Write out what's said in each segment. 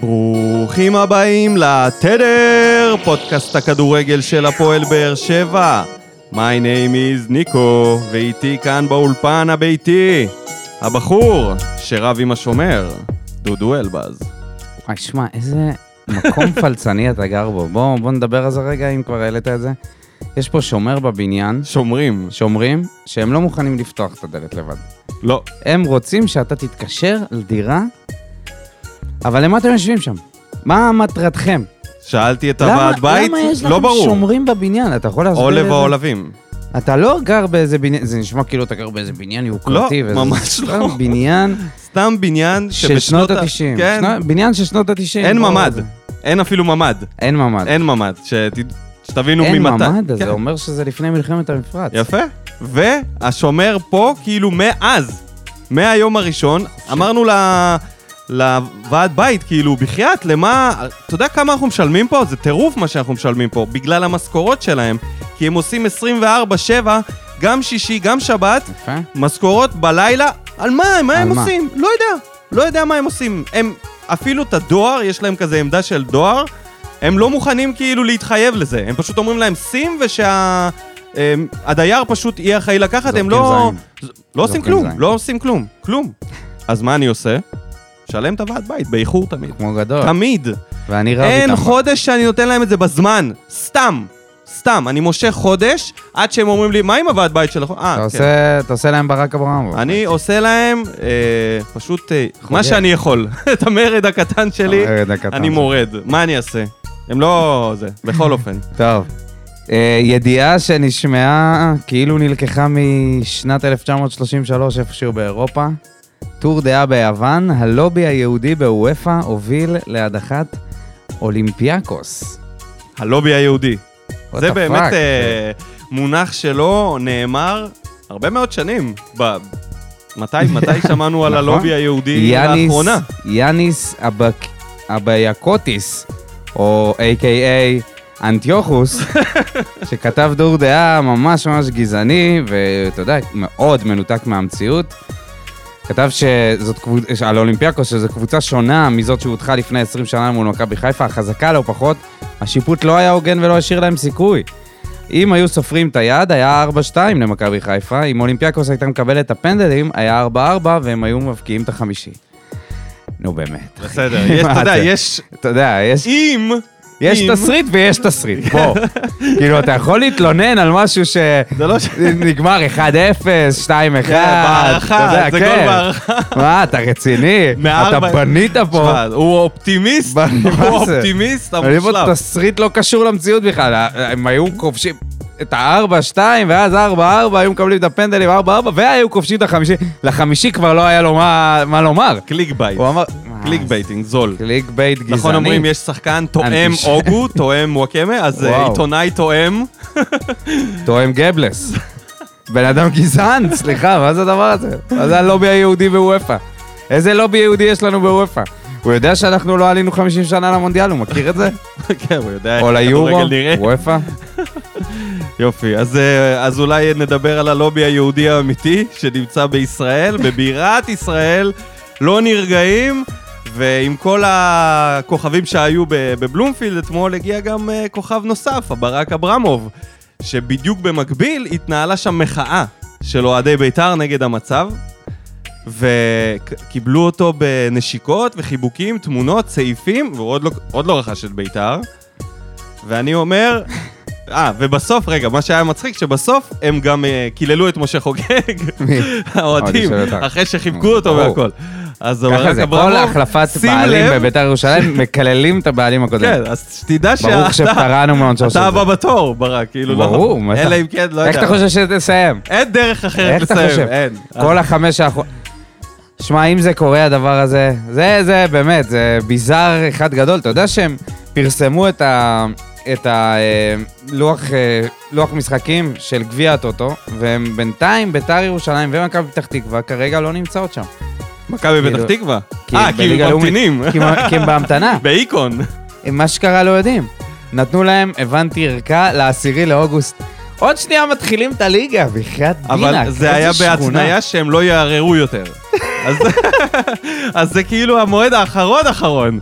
ברוכים הבאים לתדר, פודקאסט הכדורגל של הפועל באר שבע. My name is ניקו, ואיתי כאן באולפן הביתי, הבחור שרב עם השומר, דודו אלבז. וואי, שמע, איזה מקום פלצני אתה גר בו. בוא, בוא נדבר על זה רגע, אם כבר העלית את זה. יש פה שומר בבניין, שומרים. שומרים, שהם לא מוכנים לפתוח את הדלת לבד. לא, הם רוצים שאתה תתקשר לדירה, אבל למה אתם יושבים שם? מה מטרתכם? שאלתי את למה- הוועד בית, למה יש לא לכם ברור. שומרים בבניין? אתה יכול להסביר את עולב זה? העולבים. אתה לא גר באיזה בניין, זה נשמע כאילו אתה גר באיזה בניין יוקרתי. וזה- ממש לא. סתם בניין סתם בניין של שנות ה-90. כן, בניין של שנות ה-90. אין ממ"ד. אין אפילו ממ"ד. אין ממ"ד. אין ממ"ד, שת- שתבינו אין ממתי. ממ"ד, אז כן. זה אומר שזה לפני מלחמת המפרץ. יפה. והשומר פה, כאילו מאז, מהיום הראשון, אמרנו ל... לוועד בית, כאילו, בחייאת, למה... אתה יודע כמה אנחנו משלמים פה? זה טירוף מה שאנחנו משלמים פה, בגלל המשכורות שלהם. כי הם עושים 24-7, גם שישי, גם שבת, יפה. משכורות בלילה. על מה? מה על הם מה? עושים? לא יודע. לא יודע מה הם עושים. הם, אפילו את הדואר, יש להם כזה עמדה של דואר, הם לא מוכנים כאילו להתחייב לזה. הם פשוט אומרים להם שים ושה... הם, הדייר פשוט יהיה אחראי לקחת, הם לא... זין. לא עושים כלום, זין. לא עושים כלום, כלום. אז מה אני עושה? משלם את הוועד בית, באיחור תמיד. כמו גדול. תמיד. ואני רב אין איתם. חודש שאני נותן להם את זה בזמן. סתם. סתם. אני מושך חודש, עד שהם אומרים לי, מה עם הוועד בית שלך? אה, כן. עושה- אתה עושה להם ברק אברמוב. אני עושה להם אה, פשוט אה, מה. שאני יכול. את המרד הקטן שלי, המרד הקטן אני. מורד. מה אני אעשה? הם לא... זה, בכל אופן. טוב. אה, ידיעה שנשמעה כאילו נלקחה משנת 1933 איפשהו באירופה. טור דעה ביוון, הלובי היהודי באוופא הוביל להדחת אולימפיאקוס. הלובי היהודי. זה באמת? אה, מונח שלא נאמר הרבה מאוד שנים. ב... מתי, מתי שמענו על נכון. הלובי היהודי לאחרונה? יאניס אבק- אבייקוטיס, או A.K.A. אנטיוכוס, שכתב דור דעה ממש ממש גזעני, ואתה יודע, מאוד מנותק מהמציאות. כתב שזאת קבוצה, על אולימפיאקוס, שזו קבוצה שונה מזאת שהודחה לפני 20 שנה מול מכבי חיפה, החזקה לא פחות, השיפוט לא היה הוגן ולא השאיר להם סיכוי. אם היו סופרים את היד, היה 4-2 למכבי חיפה, אם אולימפיאקוס הייתה מקבלת את הפנדלים, היה 4-4 והם היו מבקיעים את החמישי. נו באמת. בסדר, יש, אתה יודע? יש... אתה יודע, יש, אם... יש תסריט ויש תסריט, בוא. כאילו, אתה יכול להתלונן על משהו. שנגמר 1-0, 2-1, כן, בהערכה, זה כן. גול בהערכה. מה, אתה רציני? אתה בנית פה. הוא אופטימיסט, הוא? אופטימיסט המושלם. תסריט לא קשור למציאות בכלל, הם היו כובשים את ה-4-2 ואז 4-4, היו מקבלים את הפנדלים 4-4 והיו כובשים את החמישי, לחמישי כבר לא היה לו מה מה לומר. clickbait. הוא אמר... clickbaiting, זול. clickbait גזעני. נכון אומרים, יש שחקן תואם. אוגו, תואם וואקמה, אז אה. עיתונאי תואם. תואם גבלס. בן אדם גזען, סליחה, מה זה הדבר הזה? מה זה הלובי היהודי בוופא? איזה לובי יהודי יש לנו בוופא? הוא יודע שאנחנו לא עלינו 50 שנה למונדיאל, הוא מכיר את זה? כן, הוא יודע איך או ליורו? וופא? יופי, אז, אה, אז אולי נדבר על הלובי היהודי האמיתי שנמצא בישראל, בבירת ישראל, לא נרגעים, ועם כל הכוכבים שהיו בבלומפילד, אתמול הגיע גם אה, כוכב נוסף, הברק אברמוב, שבדיוק במקביל התנהלה שם מחאה של אוהדי בית"ר נגד המצב. וקיבלו אותו בנשיקות וחיבוקים, תמונות, סעיפים, והוא עוד לא, עוד לא רכש את בית"ר. ואני אומר, אה, ובסוף, רגע, מה שהיה מצחיק, שבסוף הם גם אה, קיללו את משה חוגג? האוהדים, אוהדי של בית"ר. אחרי שחיבקו אותו. והכל. אז ככה זה, כל החלפת בעלים בבית"ר ירושלים מקללים את הבעלים הקודם. כן, אז שתדע ברוך שאתה שפרענו מעונשו של אתה זה. הבא בתור, ברק, כאילו, לא- ברור, מה אתה- אלא אם כן, לא יודע. איך אתה חושב שתסיים? אין דרך אחרת איך אתה לסיים, חושב? אין. כל החמש האחרונות... שמע, אם זה קורה הדבר הזה, זה, זה באמת, זה ביזאר אחד גדול. אתה יודע שהם פרסמו את ה... את הלוח לוח משחקים של גביע הטוטו, והם בינתיים ביתר ירושלים ומכבי פתח תקווה כרגע לא נמצאות שם. מכבי כאילו- פתח תקווה. כי אה, כאילו הלאומית. ממתינים. כי הם- כי הם בהמתנה. באיקון. הם מה שקרה לא יודעים. נתנו להם, הבנתי, ערכה לעשירי לאוגוסט. עוד שנייה מתחילים את הליגה, בחייאת דינק. אבל זה היה. בהתניה שהם לא יערערו יותר. אז, אז זה כאילו המועד האחרון אחרון.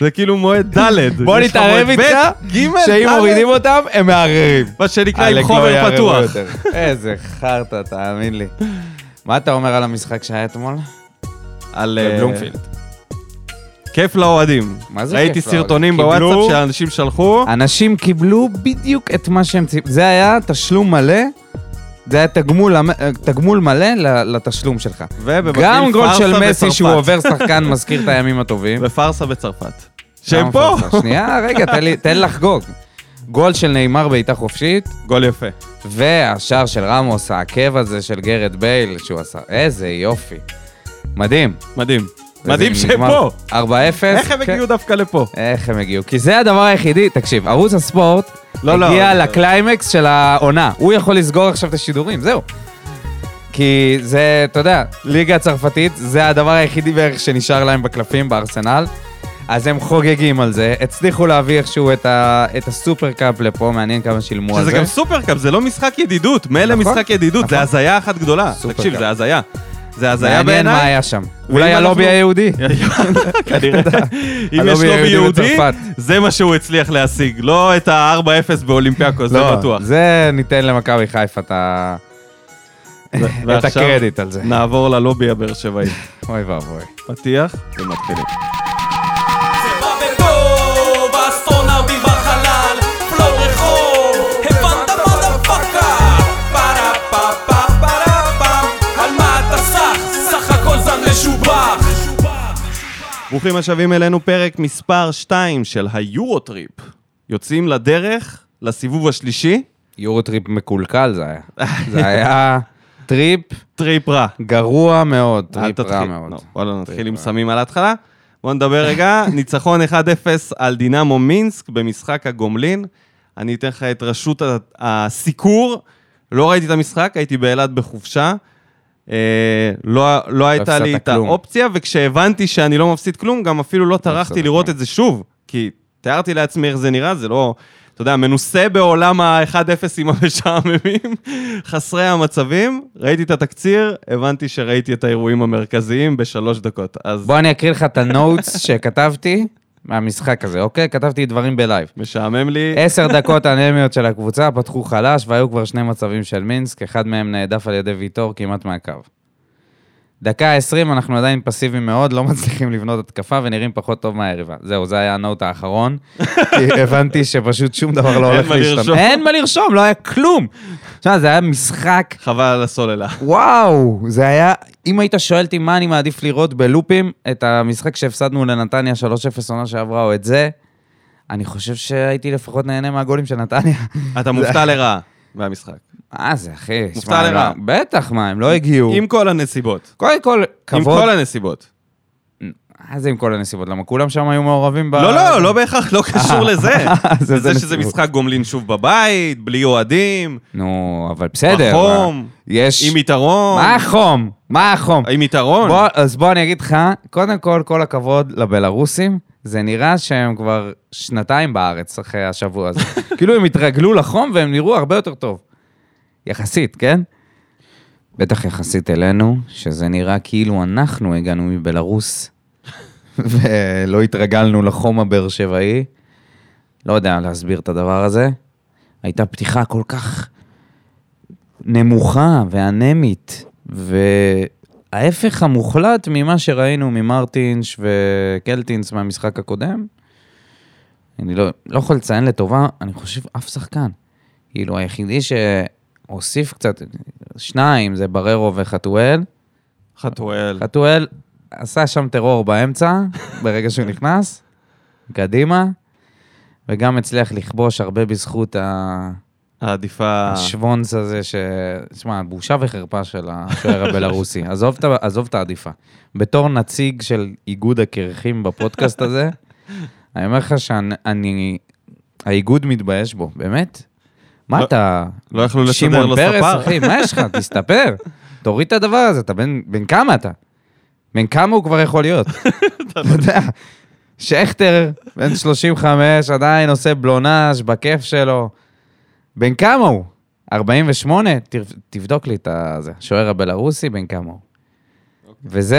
זה כאילו מועד ד'. בוא נתערב איתך, שאם מורידים אותם, הם מערערים. מה שנקרא עם לא חומר פתוח. איזה חרטא, תאמין לי. מה אתה אומר על המשחק שהיה אתמול? על... אה, בבלומפילד. כיף לאוהדים. מה זה ראיתי כיף לאוהדים? סרטונים קיבלו- בוואטסאפ שאנשים שלחו. אנשים קיבלו בדיוק את מה שהם ציפו. זה היה תשלום מלא, זה היה תגמול, המ- תגמול מלא לתשלום שלך. גם גול של מסי בצרפת. שהוא עובר שחקן מזכיר את הימים הטובים. ופארסה בצרפת. שהם פה. פרסה. שנייה, רגע, תן לי- תן לחגוג. גול של נאמר בעיטה חופשית, גול יפה. והשער של רמוס, העקב הזה של גרד בייל שהוא עשה. איזה יופי. מדהים. מדהים. מדהים שהם פה. 4-0. איך הם כן. הגיעו דווקא לפה? איך הם הגיעו? כי זה הדבר היחידי, תקשיב, ערוץ הספורט לא, לא. הגיע לקליימקס של העונה. הוא יכול לסגור עכשיו את השידורים, זהו. כי זה, אתה יודע, ליגה הצרפתית, זה הדבר היחידי בערך שנשאר להם בקלפים, בארסנל. אז הם חוגגים על זה, הצליחו להביא איכשהו את, ה, את הסופרקאפ לפה, מעניין כמה שילמו על שזה זה. גם סופרקאפ, זה לא משחק ידידות. מילא נכון, משחק ידידות, זה נכון. הזיה אחת גדולה. סופרקאפ. תקשיב, זה הזיה. זה הזיה מעניין מה בעיניי. היה שם. אולי הלובי היהודי. כנראה. אם יש לובי יהודי. זה מה שהוא הצליח להשיג. לא את ה-4-0 באולימפיאקוס, זה לא, בטוח. זה ניתן למכבי חיפה את ה- את ועכשיו הקרדיט על זה. נעבור ללובי הבאר שבעי. אוי ואבוי. פתיח ומתחילים. ברוכים השבים אלינו, פרק מספר 2 של היורוטריפ. יוצאים לדרך, לסיבוב השלישי, יורוטריפ מקולקל זה היה. זה היה טריפ טריפ רע. גרוע מאוד, טריפ רע. מאוד. לא, וואלה, נתחיל עם. סמים על ההתחלה. בואו נדבר רגע, ניצחון 1-0 על דינמו מינסק במשחק הגומלין. אני אתן לך את רשות הסיקור. לא ראיתי את המשחק, הייתי באילת בחופשה. אה, לא, לא הייתה לי את כלום. האופציה, וכשהבנתי שאני לא מפסיד כלום, גם אפילו לא טרחתי לראות. את זה שוב. כי תיארתי לעצמי איך זה נראה, זה לא... אתה יודע, מנוסה בעולם ה-1-0 המשעממים, חסרי המצבים. ראיתי את התקציר, הבנתי שראיתי את האירועים המרכזיים בשלוש דקות. אז בוא אני אקריא לך את ה notes שכתבתי מהמשחק הזה, אוקיי? כתבתי דברים ב live. משעמם לי. עשר דקות אנמיות של הקבוצה, פתחו חלש והיו כבר שני מצבים של מינסק, אחד מהם נהדף על ידי ויטור כמעט מהקו. דקה 20, אנחנו עדיין פסיביים מאוד, לא מצליחים לבנות התקפה ונראים פחות טוב מהיריבה. זהו, זה היה הנוט האחרון. כי הבנתי שפשוט שום דבר לא הולך. לרשום. אין מה לרשום, לא היה כלום. תשמע, זה היה משחק, חבל על הסוללה. וואו, זה היה... אם היית שואל אותי מה אני מעדיף לראות בלופים, את המשחק שהפסדנו לנתניה 3-0 עונה שעברה, או את זה, אני חושב שהייתי לפחות נהנה מהגולים של נתניה. אתה מופתע לרעה מהמשחק. מה זה, אחי? מופתע שמע, לרעה. לא- בטח, מה, הם לא הגיעו. עם כל הנסיבות. קודם כל, עם כבוד... כל הנסיבות. מה זה עם כל הנסיבות? למה כולם שם היו מעורבים ב... לא, לא, לא בהכרח, לא קשור לזה. זה- זה זה שזה. משחק גומלין שוב בבית, בלי אוהדים, נו, אבל בסדר. בחום, מה? יש... עם יתרון. מה החום? מה החום? עם יתרון. בוא, אז בוא אני אגיד לך, קודם כל, כל הכבוד לבלארוסים, זה נראה שהם כבר שנתיים בארץ אחרי השבוע הזה. כאילו הם התרגלו לחום והם נראו הרבה יותר טוב. יחסית, כן? בטח יחסית אלינו, שזה נראה כאילו אנחנו הגענו מבלארוס, ולא התרגלנו לחום הבאר שבעי. לא יודע להסביר את הדבר הזה. הייתה פתיחה כל כך נמוכה ואנמית, וההפך המוחלט ממה שראינו ממרטינש וקלטינס מהמשחק הקודם. אני לא, לא יכול לציין לטובה, אני חושב אף שחקן. כאילו, היחידי שהוסיף קצת, שניים, זה בררו וחתואל. חתואל. חתואל עשה שם טרור באמצע, ברגע שהוא נכנס, קדימה, וגם הצליח לכבוש הרבה בזכות ה... העדיפה... השוונץ הזה, ש... תשמע, בושה וחרפה של השוער הבלארוסי. עזוב, עזוב את העדיפה. בתור נציג של איגוד הקרחים בפודקאסט הזה, אני אומר לך שאני... האיגוד מתבייש בו, באמת? מה לא- אתה... לא יכלו לסדר שמעון לו פרס, ספר. אחי, מה יש לך? תסתפר. תוריד את הדבר הזה, אתה בן, בן כמה אתה? בן כמה הוא כבר יכול להיות? אתה יודע, שכטר, בן 35, עדיין עושה בלונאז' בכיף שלו. בן כמה הוא? 48? ת- תבדוק לי את הזה. שוער הבלארוסי, בן כמה הוא? וזה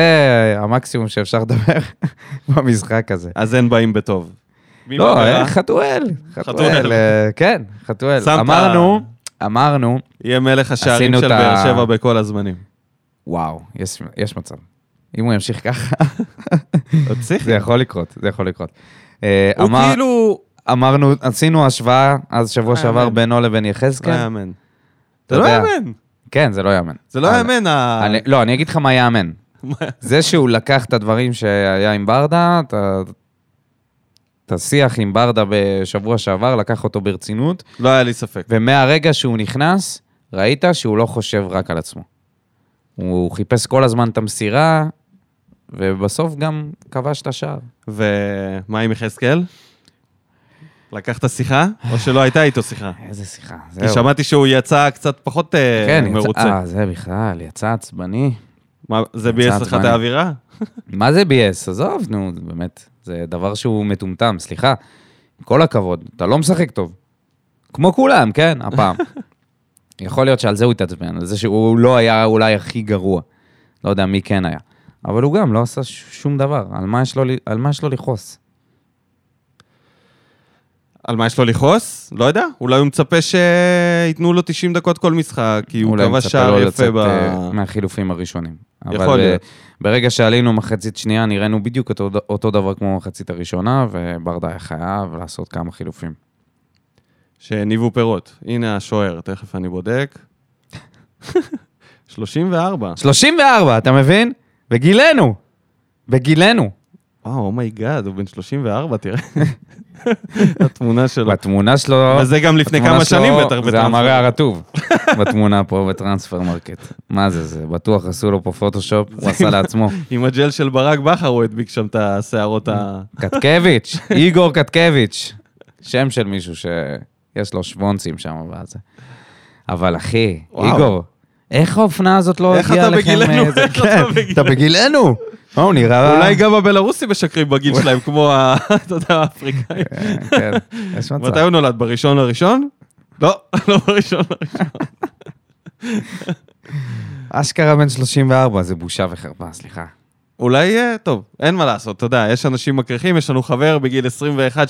המקסימום שאפשר לדבר במשחק הזה. אז אין באים בטוב. לא? אה, חתואל. חתואל. אה, כן, חתואל. אמרנו, אמרנו, יהיה מלך השערים של באר שבע בכל הזמנים. וואו, יש, מצב. אם הוא ימשיך ככה? זה יכול לקרות, זה יכול לקרות. אה, הוא כאילו... אמרנו, עשינו השוואה אז שבוע לא שעבר יאמן. בינו לבין לא יחזקאל. יאמן. אתה זה לא. יאמן. כן, זה לא יאמן. זה לא יאמן. לא, אני אגיד לך מה יאמן. זה שהוא לקח את הדברים שהיה עם ברדה, את את השיח עם ברדה בשבוע שעבר, לקח אותו ברצינות, לא היה לי ספק. ומהרגע שהוא נכנס, ראית שהוא לא חושב רק על עצמו. הוא חיפש כל הזמן את המסירה, ובסוף גם כבש את השער. ומה עם יחזקאל? לקחת שיחה? או שלא הייתה איתו שיחה? איזה שיחה, כי זהו. שמעתי שהוא יצא קצת פחות אה, כן, יצא, מרוצה. אה, זה בכלל, יצא עצבני. מה, זה ביאס לך את. האווירה? מה זה ביאס? עזוב, נו, באמת, זה דבר שהוא מטומטם, סליחה. עם כל הכבוד, אתה לא משחק טוב. כמו כולם, כן, הפעם. יכול להיות שעל זה הוא התעצבן, על זה שהוא לא היה אולי הכי גרוע. לא יודע מי כן היה. אבל הוא גם לא עשה שום דבר, על מה יש לו, ל- על מה יש לו לכעוס? על מה יש לו לכעוס? לא יודע. אולי הוא מצפה שייתנו לו 90 דקות כל משחק, כי הוא אולי מצפה שער לו יפה לצאת ב... אה, מהחילופים הראשונים. יכול אבל אה, להיות. ברגע שעלינו מחצית שנייה, נראינו בדיוק אותו, אותו דבר כמו המחצית הראשונה, וברדה היה חייב לעשות כמה חילופים. שהניבו פירות. הנה השוער, תכף אני בודק. 34. 34, אתה מבין? בגילנו. בגילנו. וואו, oh my God, הוא בן 34, תראה. התמונה שלו. בתמונה שלו... וזה גם לפני כמה שנים בטח זה בטרנספר. המראה הרטוב. בתמונה פה ב Transfermarkt. מה זה, זה בטוח עשו לו פה פוטושופ, הוא עשה לעצמו. עם הג'ל של ברק בכר הוא הדביק שם את השערות ה... קטקביץ', איגור קטקביץ'. שם של מישהו שיש לו שוונצים שם וזה. אבל אחי. איגור, איך האופנה הזאת לא הגיעה אתה לכם? מאיזה- איך אתה כן, בגילנו? אתה בגילנו. מה, הוא נראה... אולי גם הבלרוסים משקרים בגיל שלהם, כמו ה... אתה יודע, האפריקאים. כן, כן, יש מצב. מתי הוא נולד? בראשון לראשון? לא, לא בראשון לראשון. אשכרה בן 34, זה בושה וחרפה, סליחה. אולי, אה, טוב, אין מה לעשות, אתה יודע, יש אנשים מקריחים, יש לנו חבר בגיל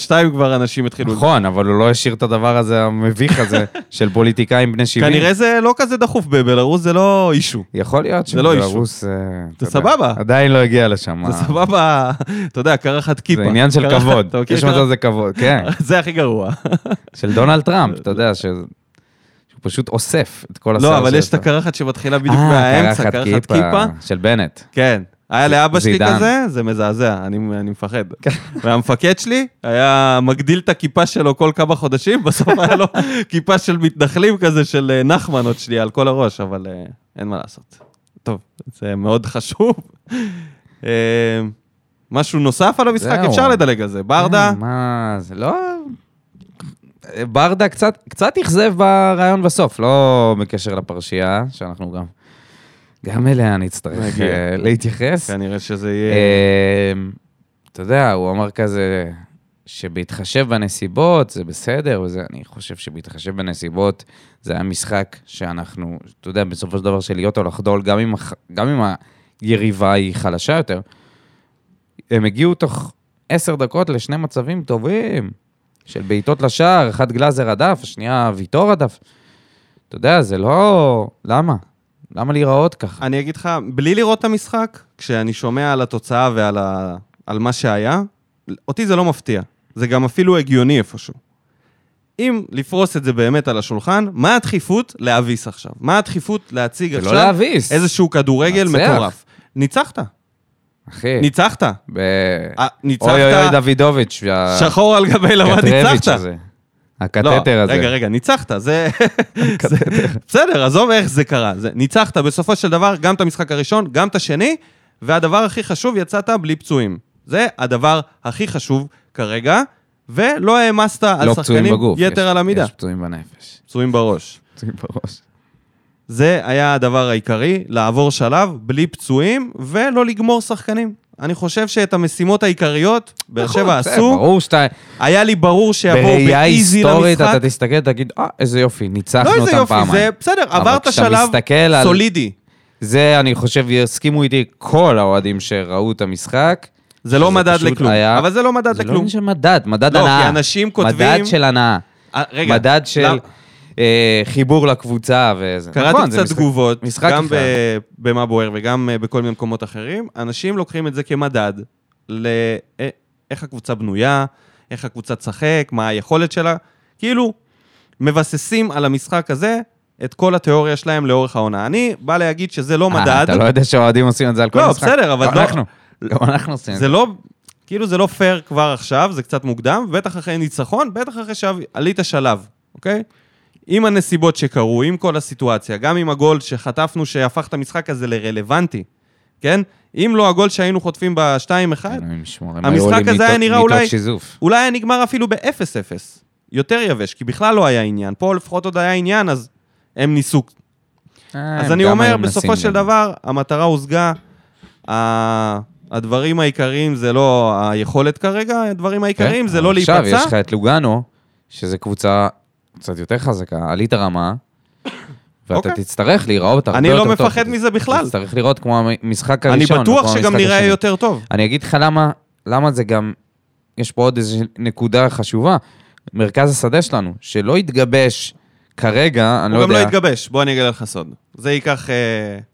21-2 כבר אנשים התחילו... נכון, אבל הוא לא השאיר את הדבר הזה, המביך הזה, של פוליטיקאים בני 70. כנראה זה לא כזה דחוף בבלרוס, זה לא אישו. יכול להיות זה לא. אה, זה סבבה. עדיין לא הגיע לשם. זה אה, סבבה, אתה יודע, קרחת כיפה. זה עניין של כבוד. יש? מצב זה כבוד, כן. זה הכי גרוע. של דונלד טראמפ, אתה יודע, ש- פשוט אוסף את כל השיער לא, אבל יש את. הקרחת שמתחילה בדיוק מהאמצע, קרחת כיפה. של בנט. כן. היה לאבא שלי. כזה, זה מזעזע, אני, אני מפחד. כן. והמפקד שלי היה מגדיל את הכיפה שלו כל כמה חודשים, בסוף היה לו כיפה של מתנחלים כזה, של אה, נחמן עוד שלי על כל הראש, אבל אה, אין מה לעשות. טוב, זה מאוד חשוב. אה, משהו נוסף על המשחק? אפשר לדלג על זה. ברדה, מה, זה לא... ברדה קצת, קצת אכזב ברעיון בסוף, לא בקשר לפרשייה, שאנחנו גם... גם אליה נצטרך נגיע. אה, להתייחס. כנראה שזה יהיה... אמ, אתה יודע, הוא אמר כזה, שבהתחשב בנסיבות זה בסדר, וזה, אני חושב שבהתחשב בנסיבות זה היה משחק שאנחנו, אתה יודע, בסופו של דבר של להיות או לחדול, גם אם, גם אם היריבה היא חלשה יותר, הם הגיעו תוך עשר דקות לשני מצבים טובים, של בעיטות לשער, אחד גלאזר הדף, השנייה ויטור הדף. אתה יודע, זה לא... למה? למה להיראות ככה? אני אגיד לך, בלי לראות את המשחק, כשאני שומע על התוצאה ועל ה... על מה שהיה, אותי זה לא מפתיע. זה גם אפילו הגיוני איפשהו. אם לפרוס את זה באמת על השולחן, מה הדחיפות להביס עכשיו? מה הדחיפות להציג עכשיו לא להביס. איזשהו כדורגל לנצח. מטורף? ניצחת, אחי. ניצחת. ב... אה, ניצחת, אוי אוי אוי דוידוביץ', שחור על גבי לבן, ניצחת. הזה. לא, הקטטר הזה. רגע, רגע, ניצחת, זה... בסדר, עזוב איך זה קרה. זה, ניצחת בסופו של דבר גם את המשחק הראשון, גם את השני, והדבר הכי חשוב, יצאת בלי פצועים. זה הדבר הכי חשוב כרגע, ולא העמסת על לא שחקנים בגוף. יתר יש- על המידה. יש פצועים בנפש. פצועים בראש. פצועים בראש. זה היה הדבר העיקרי, לעבור שלב בלי פצועים ולא לגמור שחקנים. אני חושב שאת המשימות העיקריות, באר שבע נכון, עשו, ברור שאתה... היה לי ברור שיבואו בראייה באיזי היסטורית למשחק. אתה תסתכל, תגיד, אה, איזה יופי, ניצחנו לא אותם איזה פעמיים. יופי, זה בסדר, עברת שלב סולידי. זה, אני חושב, יסכימו איתי כל האוהדים שראו את המשחק. זה לא מדד לכלום. היה- אבל זה לא מדד זה לא לכלום. עניין של מדד, מדד לא, הנאה. כי אנשים כותבים- מדד של הנאה. אה, רגע, מדד של למה- אה, חיבור לקבוצה וזה. קראתי נכון, זה קצת משחק- תגובות, משחק גם. ב- במה בוער וגם אה, בכל מיני מקומות אחרים. אנשים לוקחים את זה כמדד לאיך הקבוצה בנויה, איך הקבוצה תשחק, מה היכולת שלה. כאילו, מבססים על המשחק הזה את כל התיאוריה שלהם לאורך העונה. אני בא להגיד שזה לא אה, מדד. אתה לא יודע שהאוהדים עושים את זה על כל לא, משחק? בסדר, אבל גם לא- אנחנו. גם אנחנו עושים את זה זה. לא, כאילו זה לא פייר כבר עכשיו, זה קצת מוקדם, בטח אחרי ניצחון, בטח אחרי שעלית שלב, אוקיי? עם הנסיבות שקרו, עם כל הסיטואציה, גם עם הגול שחטפנו שהפך את המשחק הזה לרלוונטי, כן? אם לא הגול שהיינו חוטפים ב-2-1, אלוהים ישמור, הם המשחק הזה היה נראה אולי-. אולי היה נגמר אפילו ב-0-0. יותר יבש, כי בכלל לא היה עניין. פה לפחות עוד היה עניין, אז הם ניסו. אה, אז אני אומר, בסופו של. דבר, המטרה הושגה. הדברים העיקריים זה לא היכולת כרגע, הדברים העיקריים כן, זה לא אבל עכשיו להיפצע. יש לך את לוגאנו, שזו קבוצה קצת יותר חזקה, עלית רמה, ואתה אוקיי. תצטרך להיראות הרבה אני יותר לא טוב. מפחד מזה בכלל. תצטרך לראות כמו המשחק אני הראשון. בטוח כמו שגם נראה השני. יותר טוב. אני אגיד לך למה, למה זה גם, יש פה עוד איזו נקודה חשובה. מרכז השדה שלנו, שלא התגבש כרגע, אני לא הוא גם יודע. לא יתגבש, בוא אני אגלה לך סוד. זה ייקח אה,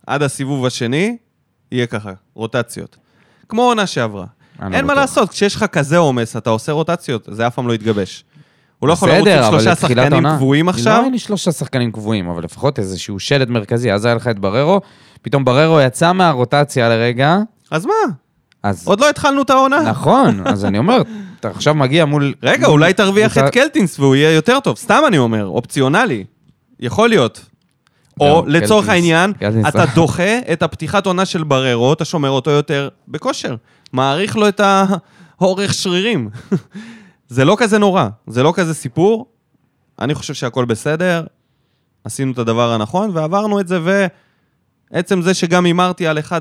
עד הסיבוב השני, יהיה ככה, רוטציות. כמו עונה שעברה. אני לא אין מה בטוח. לעשות, כשיש לך כזה עומס, אתה עושה רוטציות, זה אף פעם לא יתגבש. הוא לא יכול לרוץ עם שלושה שחקנים קבועים לא עכשיו. היה לי שלושה שחקנים קבועים, אבל לפחות איזשהו שלד מרכזי. אז היה לך את בררו, פתאום בררו יצא מהרוטציה לרגע, אז מה? אז... עוד לא התחלנו את העונה. נכון, אז אני אומר, אתה עכשיו מגיע מול... רגע, מול אולי תרוויח קבוצה- את קלטינס והוא יהיה יותר טוב. סתם אני אומר, אופציונלי. יכול להיות. או לצורך העניין, אתה דוחה את הפתיחת עונה של בררו, אתה שומר אותו יותר בכושר. מעריך לו את האורך שרירים. זה לא כזה נורא, זה לא כזה סיפור. אני חושב שהכל בסדר, עשינו את הדבר הנכון ועברנו את זה, ועצם זה שגם הימרתי על 1-0,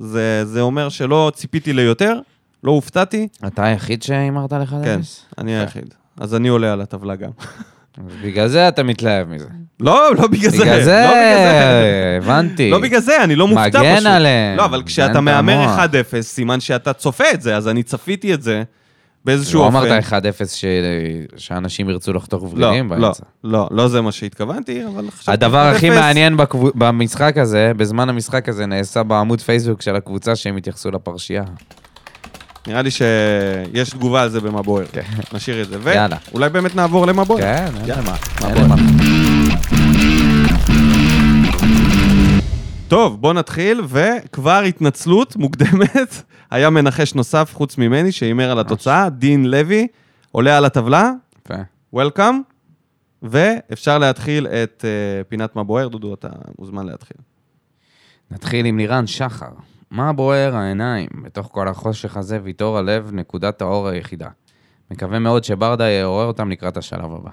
זה, זה אומר שלא ציפיתי ליותר, לא הופתעתי. אתה היחיד שהימרת לך כן, אפס? אני היחיד. אז אני עולה על הטבלה גם. בגלל זה אתה מתלהב מזה. לא, לא בגלל זה. בגלל לא זה. הבנתי. לא בגלל זה, אני לא מופתע פשוט. מגן עליהם. לא, אבל כשאתה מהמר המוח. 1-0, סימן שאתה צופה את זה, אז אני צפיתי את זה באיזשהו לא אופן. אמרת 1-0 ש- שאנשים ירצו לחתוך לא, ורידים לא, באמצע. לא, לא זה מה שהתכוונתי, אבל חשבתי... הדבר הכי 1-0. מעניין בקבו- במשחק הזה, בזמן המשחק הזה, נעשה בעמוד פייסבוק של הקבוצה שהם התייחסו לפרשייה. נראה לי שיש תגובה על זה במה בוער. נשאיר את זה. יאללה. ואולי באמת נעבור למה בוער. כן, יאללה. למה. טוב, בוא נתחיל, וכבר התנצלות מוקדמת. היה מנחש נוסף חוץ ממני שהימר על התוצאה, דין לוי, עולה על הטבלה, יפה. וולקאם, ואפשר להתחיל את uh, פינת מה בוער. דודו, אתה מוזמן להתחיל. נתחיל עם לירן שחר. מה בוער העיניים? בתוך כל החושך הזה, ויתור הלב, נקודת האור היחידה. מקווה מאוד שברדה יעורר אותם לקראת השלב הבא.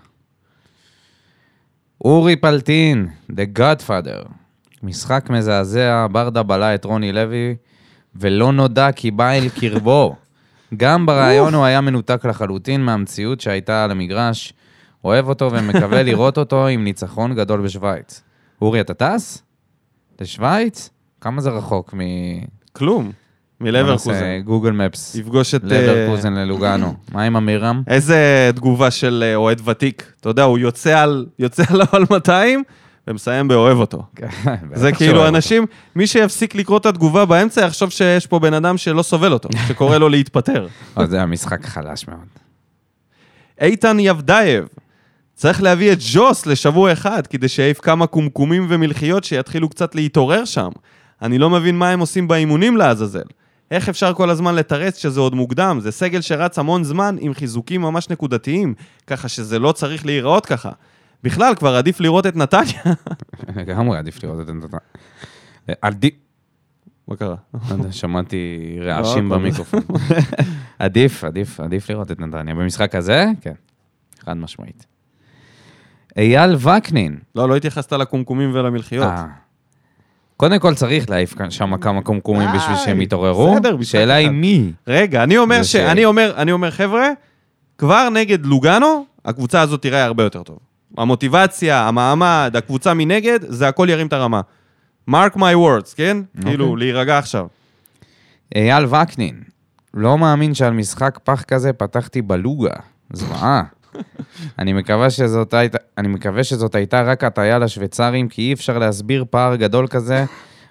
אורי פלטין, The Godfather. משחק מזעזע, ברדה בלע את רוני לוי, ולא נודע כי בא אל קרבו. גם ברעיון הוא היה מנותק לחלוטין מהמציאות שהייתה על המגרש. אוהב אותו ומקווה לראות אותו עם ניצחון גדול בשוויץ. אורי, אתה טס? לשוויץ? כמה זה רחוק מ... כלום, מלברקוזן. גוגל מפס. יפגוש את... אה, לברקוזן ללוגנו. מה עם אמירם? איזה תגובה של אה, אוהד ותיק. אתה יודע, הוא יוצא על, יוצא עליו על 200 ומסיים באוהב אותו. זה כאילו אנשים, מי שיפסיק לקרוא את התגובה באמצע יחשוב שיש פה בן אדם שלא סובל אותו, שקורא לו להתפטר. אבל זה היה משחק חלש מאוד. איתן יבדייב, צריך להביא את ג'וס לשבוע אחד כדי שיעיף כמה קומקומים ומלחיות שיתחילו קצת להתעורר שם. אני לא מבין מה הם עושים באימונים לעזאזל. איך אפשר כל הזמן לתרץ שזה עוד מוקדם? זה סגל שרץ המון זמן עם חיזוקים ממש נקודתיים, ככה שזה לא צריך להיראות ככה. בכלל, כבר עדיף לראות את נתניה. לגמרי עדיף לראות את נתניה. עדיף... מה קרה? לא שמעתי רעשים לא, במיקרופון. עדיף, עדיף, עדיף לראות את נתניה. במשחק הזה, כן, חד משמעית. אייל וקנין. לא, לא התייחסת לקומקומים ולמלחיות. אה. קודם כל צריך להעיף שם כמה קומקומים בשביל די, שהם יתעוררו. בסדר, משחק שאלה היא. מי. רגע, אני אומר, ש... אני אומר, אני אומר, חבר'ה, כבר נגד לוגאנו, הקבוצה הזאת תראה הרבה יותר טוב. המוטיבציה, המעמד, הקבוצה מנגד, זה הכל ירים את הרמה. mark my words, כן? אוקיי. כאילו, להירגע עכשיו. אייל וקנין, לא מאמין שעל משחק פח כזה פתחתי בלוגה. זוועה. אני מקווה שזאת הייתה, אני מקווה שזאת הייתה רק הטעיה לשוויצרים, כי אי אפשר להסביר פער גדול כזה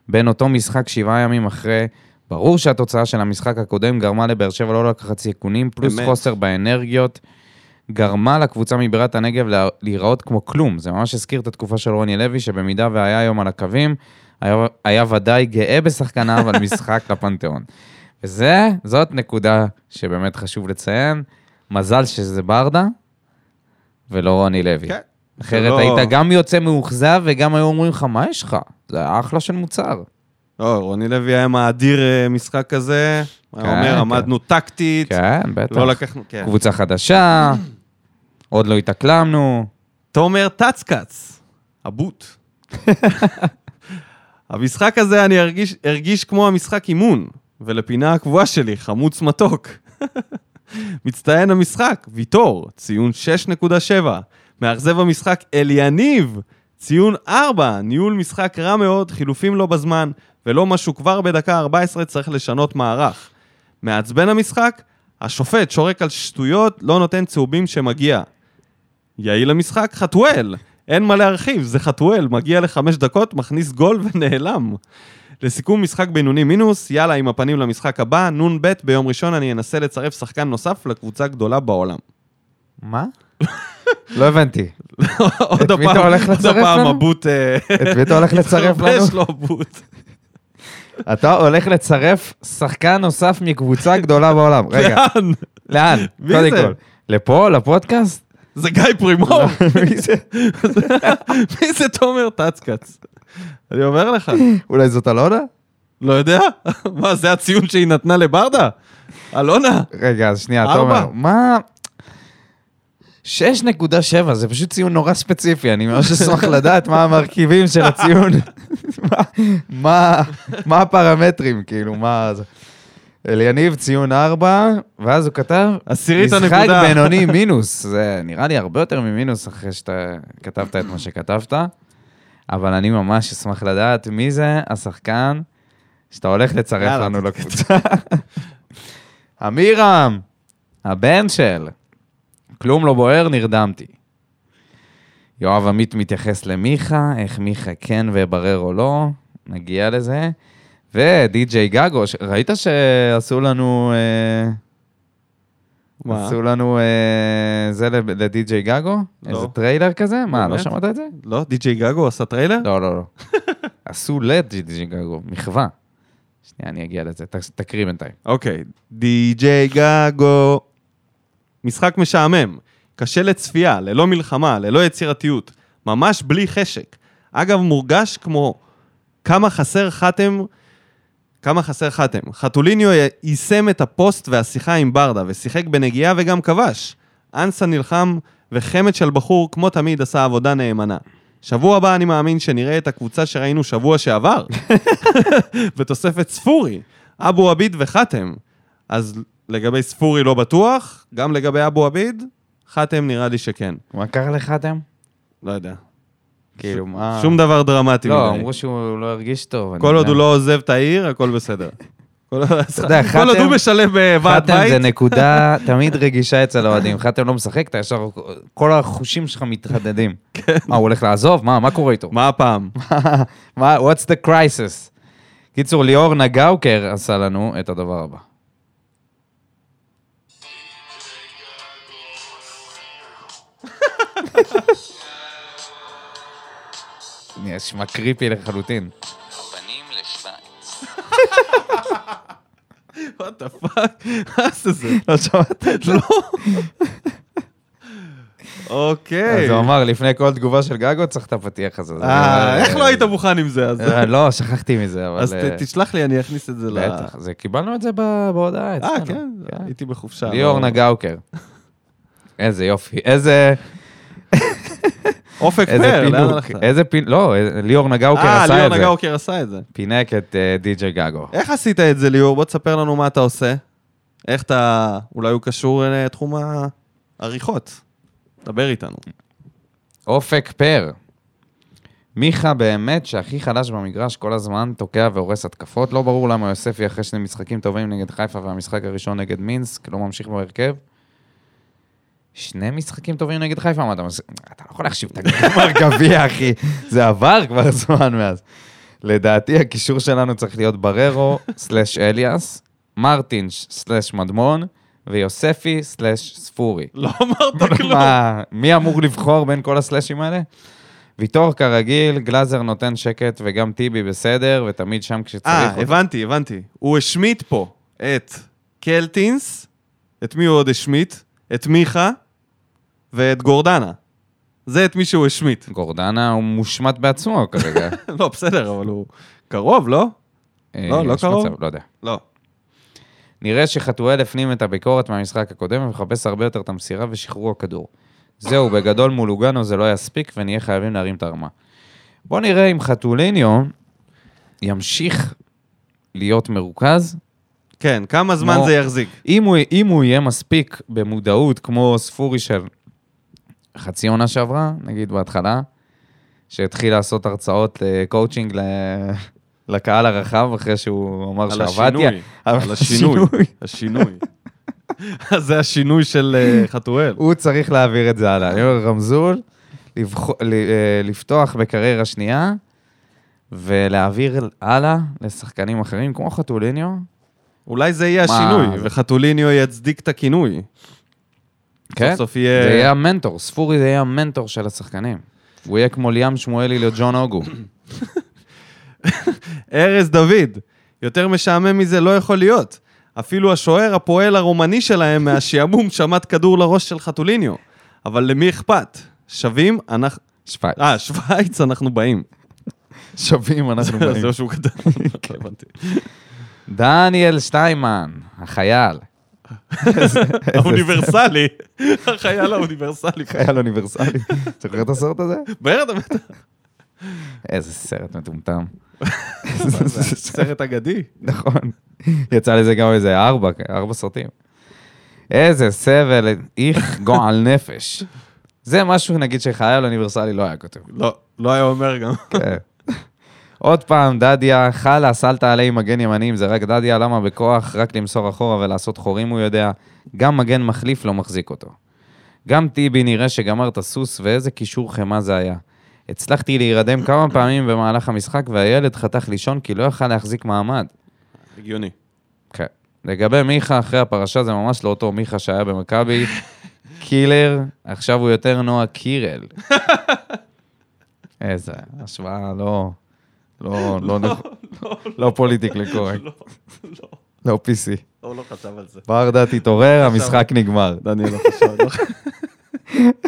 בין אותו משחק שבעה ימים אחרי. ברור שהתוצאה של המשחק הקודם גרמה לבאר שבע לא לקחת סיכונים, פלוס אמת. חוסר באנרגיות, גרמה לקבוצה מבירת הנגב לה- להיראות כמו כלום. זה ממש הזכיר את התקופה של רוני לוי, שבמידה והיה היום על הקווים, היה, היה ודאי גאה בשחקניו על משחק לפנתיאון. וזה, זאת נקודה שבאמת חשוב לציין. מזל שזה ברדה, ולא רוני לוי. כן. אחרת לא- היית גם יוצא מאוכזב, וגם היו אומרים לך, מה יש לך? זה היה אחלה של מוצר. לא, רוני לוי היה מאדיר אה, משחק כזה. כן, היה אומר, כן. עמדנו טקטית, כן, בטח. לא לקחנו... כן. קבוצה חדשה, עוד לא התאקלמנו. תומר טצקץ, הבוט. המשחק הזה אני ארגיש, הרגיש כמו המשחק אימון, ולפינה הקבועה שלי, חמוץ מתוק. מצטיין המשחק, ויטור, ציון 6.7. מאכזב המשחק, אליניב, ציון 4. ניהול משחק רע מאוד, חילופים לא בזמן, ולא משהו כבר בדקה 14 צריך לשנות מערך. מעצבן המשחק, השופט שורק על שטויות, לא נותן צהובים שמגיע. יעיל המשחק, חתואל. אין מה להרחיב, זה חתואל, מגיע לחמש דקות, מכניס גול ונעלם. לסיכום, משחק בינוני מינוס, יאללה, עם הפנים למשחק הבא, נ"ב, ביום ראשון אני אנסה לצרף שחקן נוסף לקבוצה גדולה בעולם. מה? לא הבנתי. עוד הפעם, עוד הפעם? הבוט... אה, את מי אתה הולך לצרף לנו? יש לו בוט. אתה הולך לצרף שחקן נוסף מקבוצה גדולה בעולם. רגע, לאן? לאן? מי קודם זה? כל. לפה, לפודקאסט? זה גיא פרימור. לא, מי זה? זה תומר טצקץ? אני אומר לך, אולי זאת אלונה? לא יודע? מה, זה הציון שהיא נתנה לברדה? אלונה? רגע, אז שנייה. תומר, מה... 6.7, זה פשוט ציון נורא ספציפי, אני ממש אשמח לדעת מה המרכיבים של הציון. מה- מה- מה הפרמטרים, כאילו, מה... אליניב ציון 4, ואז הוא כתב, עשירית משחק הנקודה. בינוני מינוס. זה נראה לי הרבה יותר ממינוס אחרי שאתה כתבת את מה שכתבת, אבל אני ממש אשמח לדעת מי זה השחקן שאתה הולך לצרף לנו לקבוצה. אמירם, הבן של. כלום לא בוער, נרדמתי. יואב עמית מתייחס למיכה, איך מיכה כן ואברר או לא, נגיע לזה. ודי.ג'יי גגו, ש- ראית שעשו לנו... אה, מה? עשו לנו אה, זה לדי.ג'יי גגו? לא. איזה טריילר כזה? מה, לא באמת? שמעת את זה? לא? די.ג'יי גגו עשה טריילר? לא, לא, לא. עשו לדי.ג'יי גגו, מחווה. שנייה, אני אגיע לזה, ת- תקריא בינתיים. אוקיי. די.ג'יי גגו. משחק משעמם. קשה לצפייה, ללא מלחמה, ללא יצירתיות. ממש בלי חשק. אגב, מורגש כמו כמה חסר חתם, כמה חסר חתם. חתוליניו יישם את הפוסט והשיחה עם ברדה, ושיחק בנגיעה וגם כבש. אנסה נלחם, וחמד של בחור, כמו תמיד, עשה עבודה נאמנה. שבוע הבא אני מאמין שנראה את הקבוצה שראינו שבוע שעבר. בתוספת ספורי, אבו עביד וחתם. אז לגבי ספורי לא בטוח, גם לגבי אבו עביד, חתם נראה לי שכן. מה קרה לחתם? לא יודע. כאילו, מה... שום דבר דרמטי לא. אמרו שהוא לא הרגיש טוב. כל עוד. הוא לא עוזב את העיר, הכל בסדר. כל עוד חתם- הוא משלם בוועד חתם בית, זה נקודה תמיד רגישה אצל האוהדים. חתם לא משחק, אתה ישר, כל החושים שלך מתחדדים. מה, הוא הולך לעזוב? מה, מה קורה איתו? מה הפעם? מה, what's the crisis? קיצור, ליאור נגאוקר עשה לנו את הדבר הבא. נשמע קריפי לחלוטין. הפנים לשוויץ. what the fuck? מה זה זה? לא שמעת את זה? לא. אוקיי. אז הוא אמר, לפני כל תגובה של גגו צריך את הפתיח הזה. אה, איך לא היית מוכן עם זה? אז- אה, לא, שכחתי מזה, אבל... אז אה, תשלח לי, אני אכניס את זה ל... בטח, זה קיבלנו את זה בהודעה אה, אצלנו. כן, הייתי בחופשה. ליאור לא- נגאוקר. איזה יופי, איזה... אופק פר, לאן הלכת? איזה פינוק, לא, ליאור נגאוקר אה, עשה ליאור את זה. נגאוקר עשה את זה. פינק את אה, די.ג'יי גגו. איך עשית את זה, ליאור? בוא תספר לנו מה אתה עושה. איך אתה... אולי הוא קשור לתחום העריכות. דבר איתנו. אופק פר. מיכה באמת שהכי חלש במגרש כל הזמן, תוקע והורס התקפות. לא ברור למה יוספי אחרי שני משחקים טובים נגד חיפה והמשחק הראשון נגד מינסק, לא ממשיך בהרכב. שני משחקים טובים נגד חיפה, מה אתה מס... אתה לא יכול להחשיב את הגמר גביע, אחי. זה עבר כבר זמן מאז. לדעתי הקישור שלנו צריך להיות בררו, סלאש אליאס, מרטינש, סלאש מדמון, ויוספי, סלאש ספורי. לא אמרת כלום. מה, מי אמור לבחור בין כל הסלאשים האלה? ויטור כרגיל, גלאזר נותן שקט וגם טיבי בסדר, ותמיד שם כשצריך אה. הבנתי, הבנתי. הוא השמיט פה את קלטינס, את מי הוא עוד השמיט? את מיכה ואת גורדנה. זה את מי שהוא השמיט. גורדנה הוא מושמט בעצמו כרגע. לא, בסדר, אבל הוא קרוב, לא? לא, לא יש קרוב? לא יודע. לא. נראה שחתואל הפנים את הביקורת מהמשחק הקודם ומחפש הרבה יותר את המסירה ושחרור הכדור. זהו, בגדול מול לוגנו זה לא יספיק ונהיה חייבים להרים את הרמה. בוא נראה אם חתוליניו ימשיך להיות מרוכז. כן, כמה זמן כמו- זה יחזיק? אם הוא, אם הוא יהיה מספיק במודעות כמו ספורי של חצי עונה שעברה, נגיד בהתחלה, שהתחיל לעשות הרצאות אה, קואוצ'ינג ל... לקהל הרחב אחרי שהוא אמר על שעבדתי. השינוי. על השינוי. השינוי. אז זה השינוי של אה, חתואל. הוא צריך להעביר את זה הלאה. אני אומר, רמזול, אה, לפתוח בקריירה שנייה, ולהעביר הלאה לשחקנים אחרים, כמו חתוליניו. אולי זה יהיה השינוי? וחתוליניו יצדיק את הכינוי. כן, סוף יהיה- זה יהיה המנטור, ספורי זה יהיה המנטור של השחקנים. הוא יהיה כמו ליאם שמואלי לג'ון אוגו. ארז דוד, יותר משעמם מזה לא יכול להיות. אפילו השוער הפועל הרומני שלהם מהשעמום שמט כדור לראש של חתוליניו. אבל למי אכפת? שווים, אנחנו... שווייץ. אה, שווייץ, אנחנו באים. שווים אנחנו זה באים. מה שהוא כתב. דניאל שטיימן, החייל. האוניברסלי. החייל האוניברסלי. חייל אוניברסלי. זוכר את הסרט הזה? בטח, בטח. איזה סרט מטומטם. סרט אגדי. נכון. יצא לזה גם איזה ארבע, ארבע סרטים. איזה סבל, איך גועל נפש. זה משהו, נגיד, שחייל אוניברסלי לא היה כותב. לא, לא היה אומר גם. כן. עוד פעם, דדיה, חלאס, אל תעלה עם מגן ימני, אם זה רק דדיה, למה בכוח רק למסור אחורה ולעשות חורים הוא יודע? גם מגן מחליף לא מחזיק אותו. גם טיבי נראה שגמר את הסוס, ואיזה קישור חמאה זה היה. הצלחתי להירדם כמה פעמים במהלך המשחק, והילד חתך לישון כי לא יכל להחזיק מעמד. הגיוני. כן. לגבי מיכה, אחרי הפרשה זה ממש לא אותו מיכה שהיה במכבי. קילר, עכשיו הוא יותר נועה קירל. איזה השוואה לא... לא, לא, לא, לא פוליטיקלי קורקט. לא, לא. לא PC. הוא לא חשב על זה. ברדה תתעורר, המשחק נגמר. דניאל לא חשב. לא.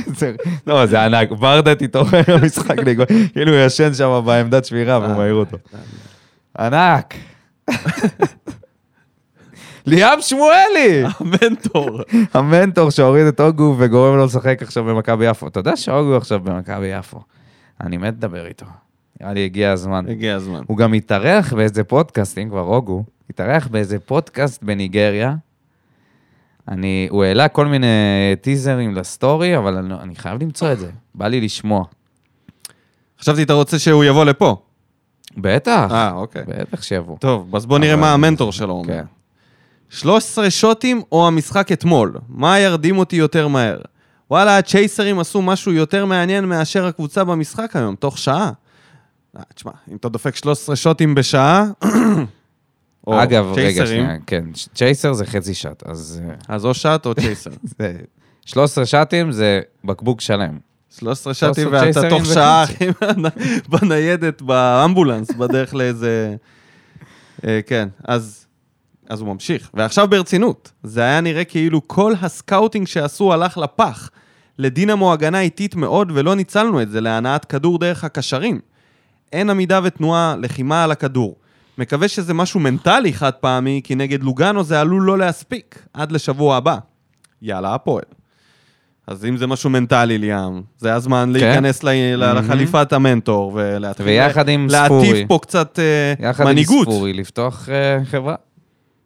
זה- לא, זה ענק. ברדה תתעורר, המשחק נגמר. כאילו הוא ישן שם בעמדת שמירה והוא מעיר אותו. ענק. ליאם שמואלי! המנטור. המנטור שהוריד את אוגו וגורם לו לשחק עכשיו במכבי יפו. אתה יודע שאוגו עכשיו במכבי יפו. אני מת לדבר איתו. נראה לי הגיע הזמן. הגיע הזמן. הוא גם התארח באיזה פודקאסט, אם כבר אוגו, התארח באיזה פודקאסט בניגריה. אני, הוא העלה כל מיני טיזרים לסטורי, אבל אני, אני חייב למצוא את זה. בא לי לשמוע. חשבתי, אתה רוצה שהוא יבוא לפה. בטח, אה, אוקיי. בטח שיבוא. טוב, אז בוא נראה אבל- מה המנטור שלו אומר. כן. 13 שוטים או המשחק אתמול? מה ירדים אותי יותר מהר? וואלה, הצ'ייסרים עשו משהו יותר מעניין מאשר הקבוצה במשחק היום, תוך שעה. אה, תשמע, אם אתה דופק 13 שוטים בשעה, או אגב, רגע, שנייה, כן, צ'ייסר זה חצי שט, אז אה, אז או שט או צ'ייסר. זה... 13 שטים זה בקבוק שלם. 13 שטים 13 ואתה תוך שעה. אחי, בניידת, באמבולנס, בדרך לאיזה... אה, כן, אז... אז הוא ממשיך. ועכשיו ברצינות, זה היה נראה כאילו כל ה scouting שעשו הלך לפח. לדינמו הגנה איטית מאוד ולא ניצלנו את זה להנעת כדור דרך הקשרים. אין עמידה ותנועה, לחימה על הכדור. מקווה שזה משהו מנטלי חד פעמי, כי נגד לוגנו זה עלול לא להספיק עד לשבוע הבא. יאללה, הפועל. אז אם זה משהו מנטלי, ליאם, זה הזמן כן. להיכנס ל- לחליפת המנטור ולהתחיל ויחד עם ספורי. להטיף פה קצת אה, יחד מנהיגות. עם ספורי, לפתוח אה, חברה.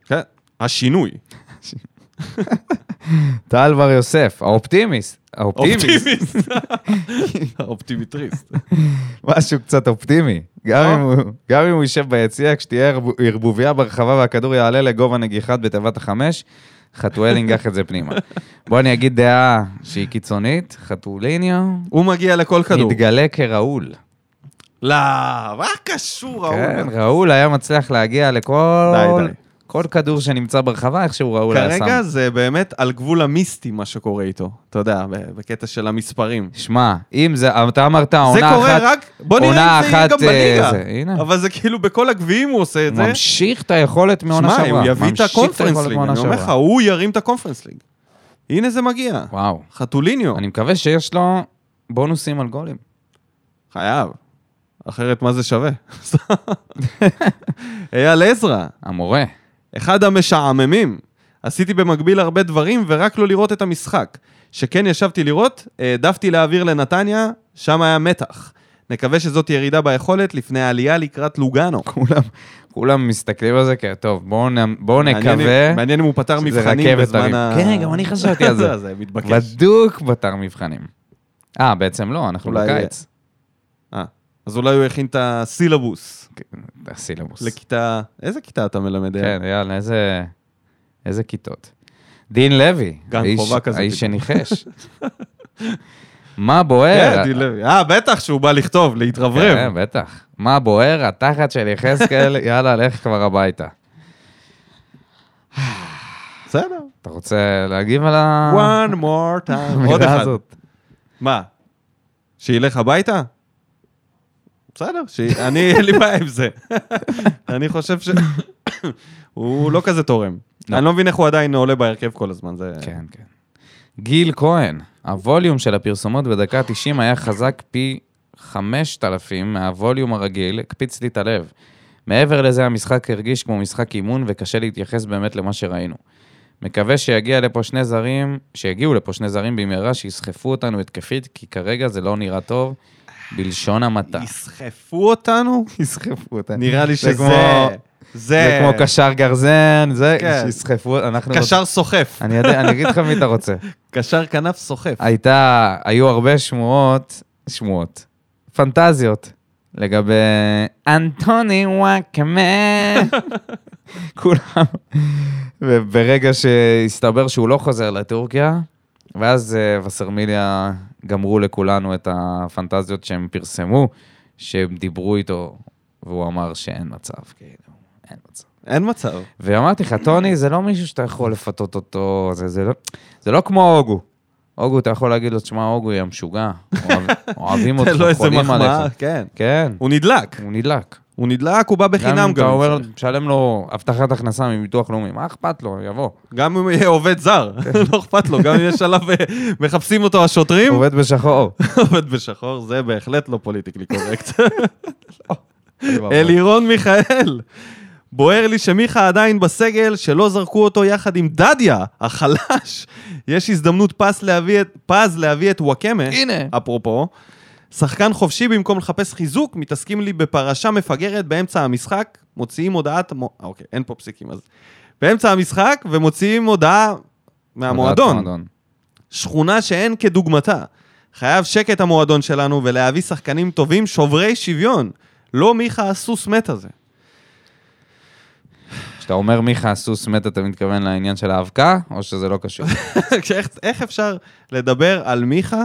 כן, השינוי. טל בר יוסף, האופטימיסט. האופטימיסט. אופטימיסט. האופטימיטריסט. משהו קצת אופטימי. גם אה? אם הוא- גם אם הוא יישב ביציע, כשתהיה ערב- ערבוביה ברחבה והכדור יעלה לגובה נגיחת בתיבת החמש, חתואל ינגח את זה פנימה. בוא אני אגיד דעה שהיא קיצונית, חתוליניו הוא מגיע לכל כדור. מתגלה כראול. לא, מה קשור, כן, ראול? ראול היה מצליח להגיע לכל... די, די. כל כדור שנמצא ברחבה, איכשהו ראול היה שם. כרגע זה באמת על גבול המיסטי מה שקורה איתו. אתה יודע, בקטע של המספרים. שמע, אם זה, אתה אמרת זה עונה אחת... קורה רק, בוא נראה אם זה יהיה אחת, גם בליגה. אה, זה, הנה. אבל זה כאילו בכל הגביעים הוא עושה את זה. ממשיך את היכולת מעונה שמע, שעברה. הוא יביא את הקונפרנס ליג, אני אומר לך. הוא ירים את הקונפרנס ליג. הנה זה מגיע. וואו. חתוליניו, אני מקווה שיש לו בונוסים על גולים. חייב. אחרת מה זה שווה? אייל עזרא, המורה. אחד המשעממים. עשיתי במקביל הרבה דברים ורק לא לראות את המשחק. שכן ישבתי לראות, העדפתי להעביר לנתניה, שם היה מתח. נקווה שזאת ירידה ביכולת לפני העלייה לקראת לוגאנו. כולם, כולם מסתכלים על זה כ... טוב, בואו אם- נקווה. מעניין אם הוא פתר מבחנים בזמן. ה... כן, גם אני חשבתי על זה. זה מתבקש. בדוק פתר מבחנים. אה, בעצם לא, אנחנו בקיץ. אה, אז אולי הוא הכין את הסילבוס כן, הסילבוס. לכיתה... איזה כיתה אתה מלמד? כן, יאללה, איזה... איזה כיתות. דין לוי. גן האיש- חובה כזה האיש. שניחש. מה בוער? כן, דין לוי. אה, בטח שהוא בא לכתוב, להתרברב. כן, בטח. מה בוער? התחת של יחזקאל, יאללה, לך כבר הביתה. בסדר. אתה רוצה להגיב על ה... one more time. עוד אחד. מה? שילך הביתה? בסדר. אני, אין לי בעיה עם זה. אני חושב ש... הוא לא כזה תורם. לא. אני לא מבין איך הוא עדיין עולה בהרכב כל הזמן, זה... כן, כן. גיל כהן, הווליום של הפרסומות בדקה ה-90 היה חזק פי 5,000 מהווליום הרגיל, הקפיץ לי את הלב. מעבר לזה, המשחק הרגיש כמו משחק אימון, וקשה להתייחס באמת למה שראינו. מקווה שיגיע לפה שני זרים, שיגיעו לפה שני זרים במהרה, שיסחפו אותנו התקפית, כי כרגע זה לא נראה טוב, בלשון המעטה. יסחפו אותנו? יסחפו אותנו. נראה לי זה שזה... זה... כמו קשר גרזן, זה, כן. שיסחפו, אנחנו... קשר סוחף. אני יודע, אני אגיד לך מי אתה רוצה. קשר כנף סוחף. הייתה, היו הרבה שמועות, שמועות, פנטזיות, לגבי אנטוני וואקמה. כולם. וברגע שהסתבר שהוא לא חוזר לטורקיה, ואז אה, וסרמיליה גמרו לכולנו את הפנטזיות שהם פרסמו, שהם דיברו איתו, והוא אמר שאין מצב, כאילו, אין מצב. אין מצב. ואמרתי לך, טוני זה לא מישהו שאתה יכול לפתות אותו, זה, זה, לא, זה לא כמו הוגו. הוגו, אתה יכול להגיד לו, תשמע, הוגו יהיה משוגע, אוהב, אוהבים אותך, תן לו איזה חולים מחמאה, עליך. כן. כן, הוא נדלק. הוא נדלק. הוא נדלק, הוא בא בחינם גם אם גם. אתה אומר, משלם לו הבטחת הכנסה מביטוח לאומי, מה אכפת לו, יבוא. גם אם יהיה עובד זר, לא אכפת לו, גם אם יש עליו, אה, מחפשים אותו השוטרים, עובד בשחור. עובד בשחור, זה בהחלט לא פוליטיקלי קורקט. אלירון מיכאל. בוער לי שמיכה עדיין בסגל, שלא זרקו אותו יחד עם דדיה, החלש. יש הזדמנות פז להביא את, פז להביא את וואקמה, הנה. אפרופו. שחקן חופשי במקום לחפש חיזוק, מתעסקים לי בפרשה מפגרת באמצע המשחק, מוציאים הודעת... מו- אוקיי, אין פה פסיקים אז. באמצע המשחק, ומוציאים הודעה מהמועדון. שכונה שאין כדוגמתה. חייב שקט המועדון שלנו ולהביא שחקנים טובים שוברי שוויון. לא מיכה הסוס מת הזה. כשאתה אומר מיכה הסוס מת, אתה מתכוון לעניין של האבקה, או שזה לא קשור? איך, איך אפשר לדבר על מיכה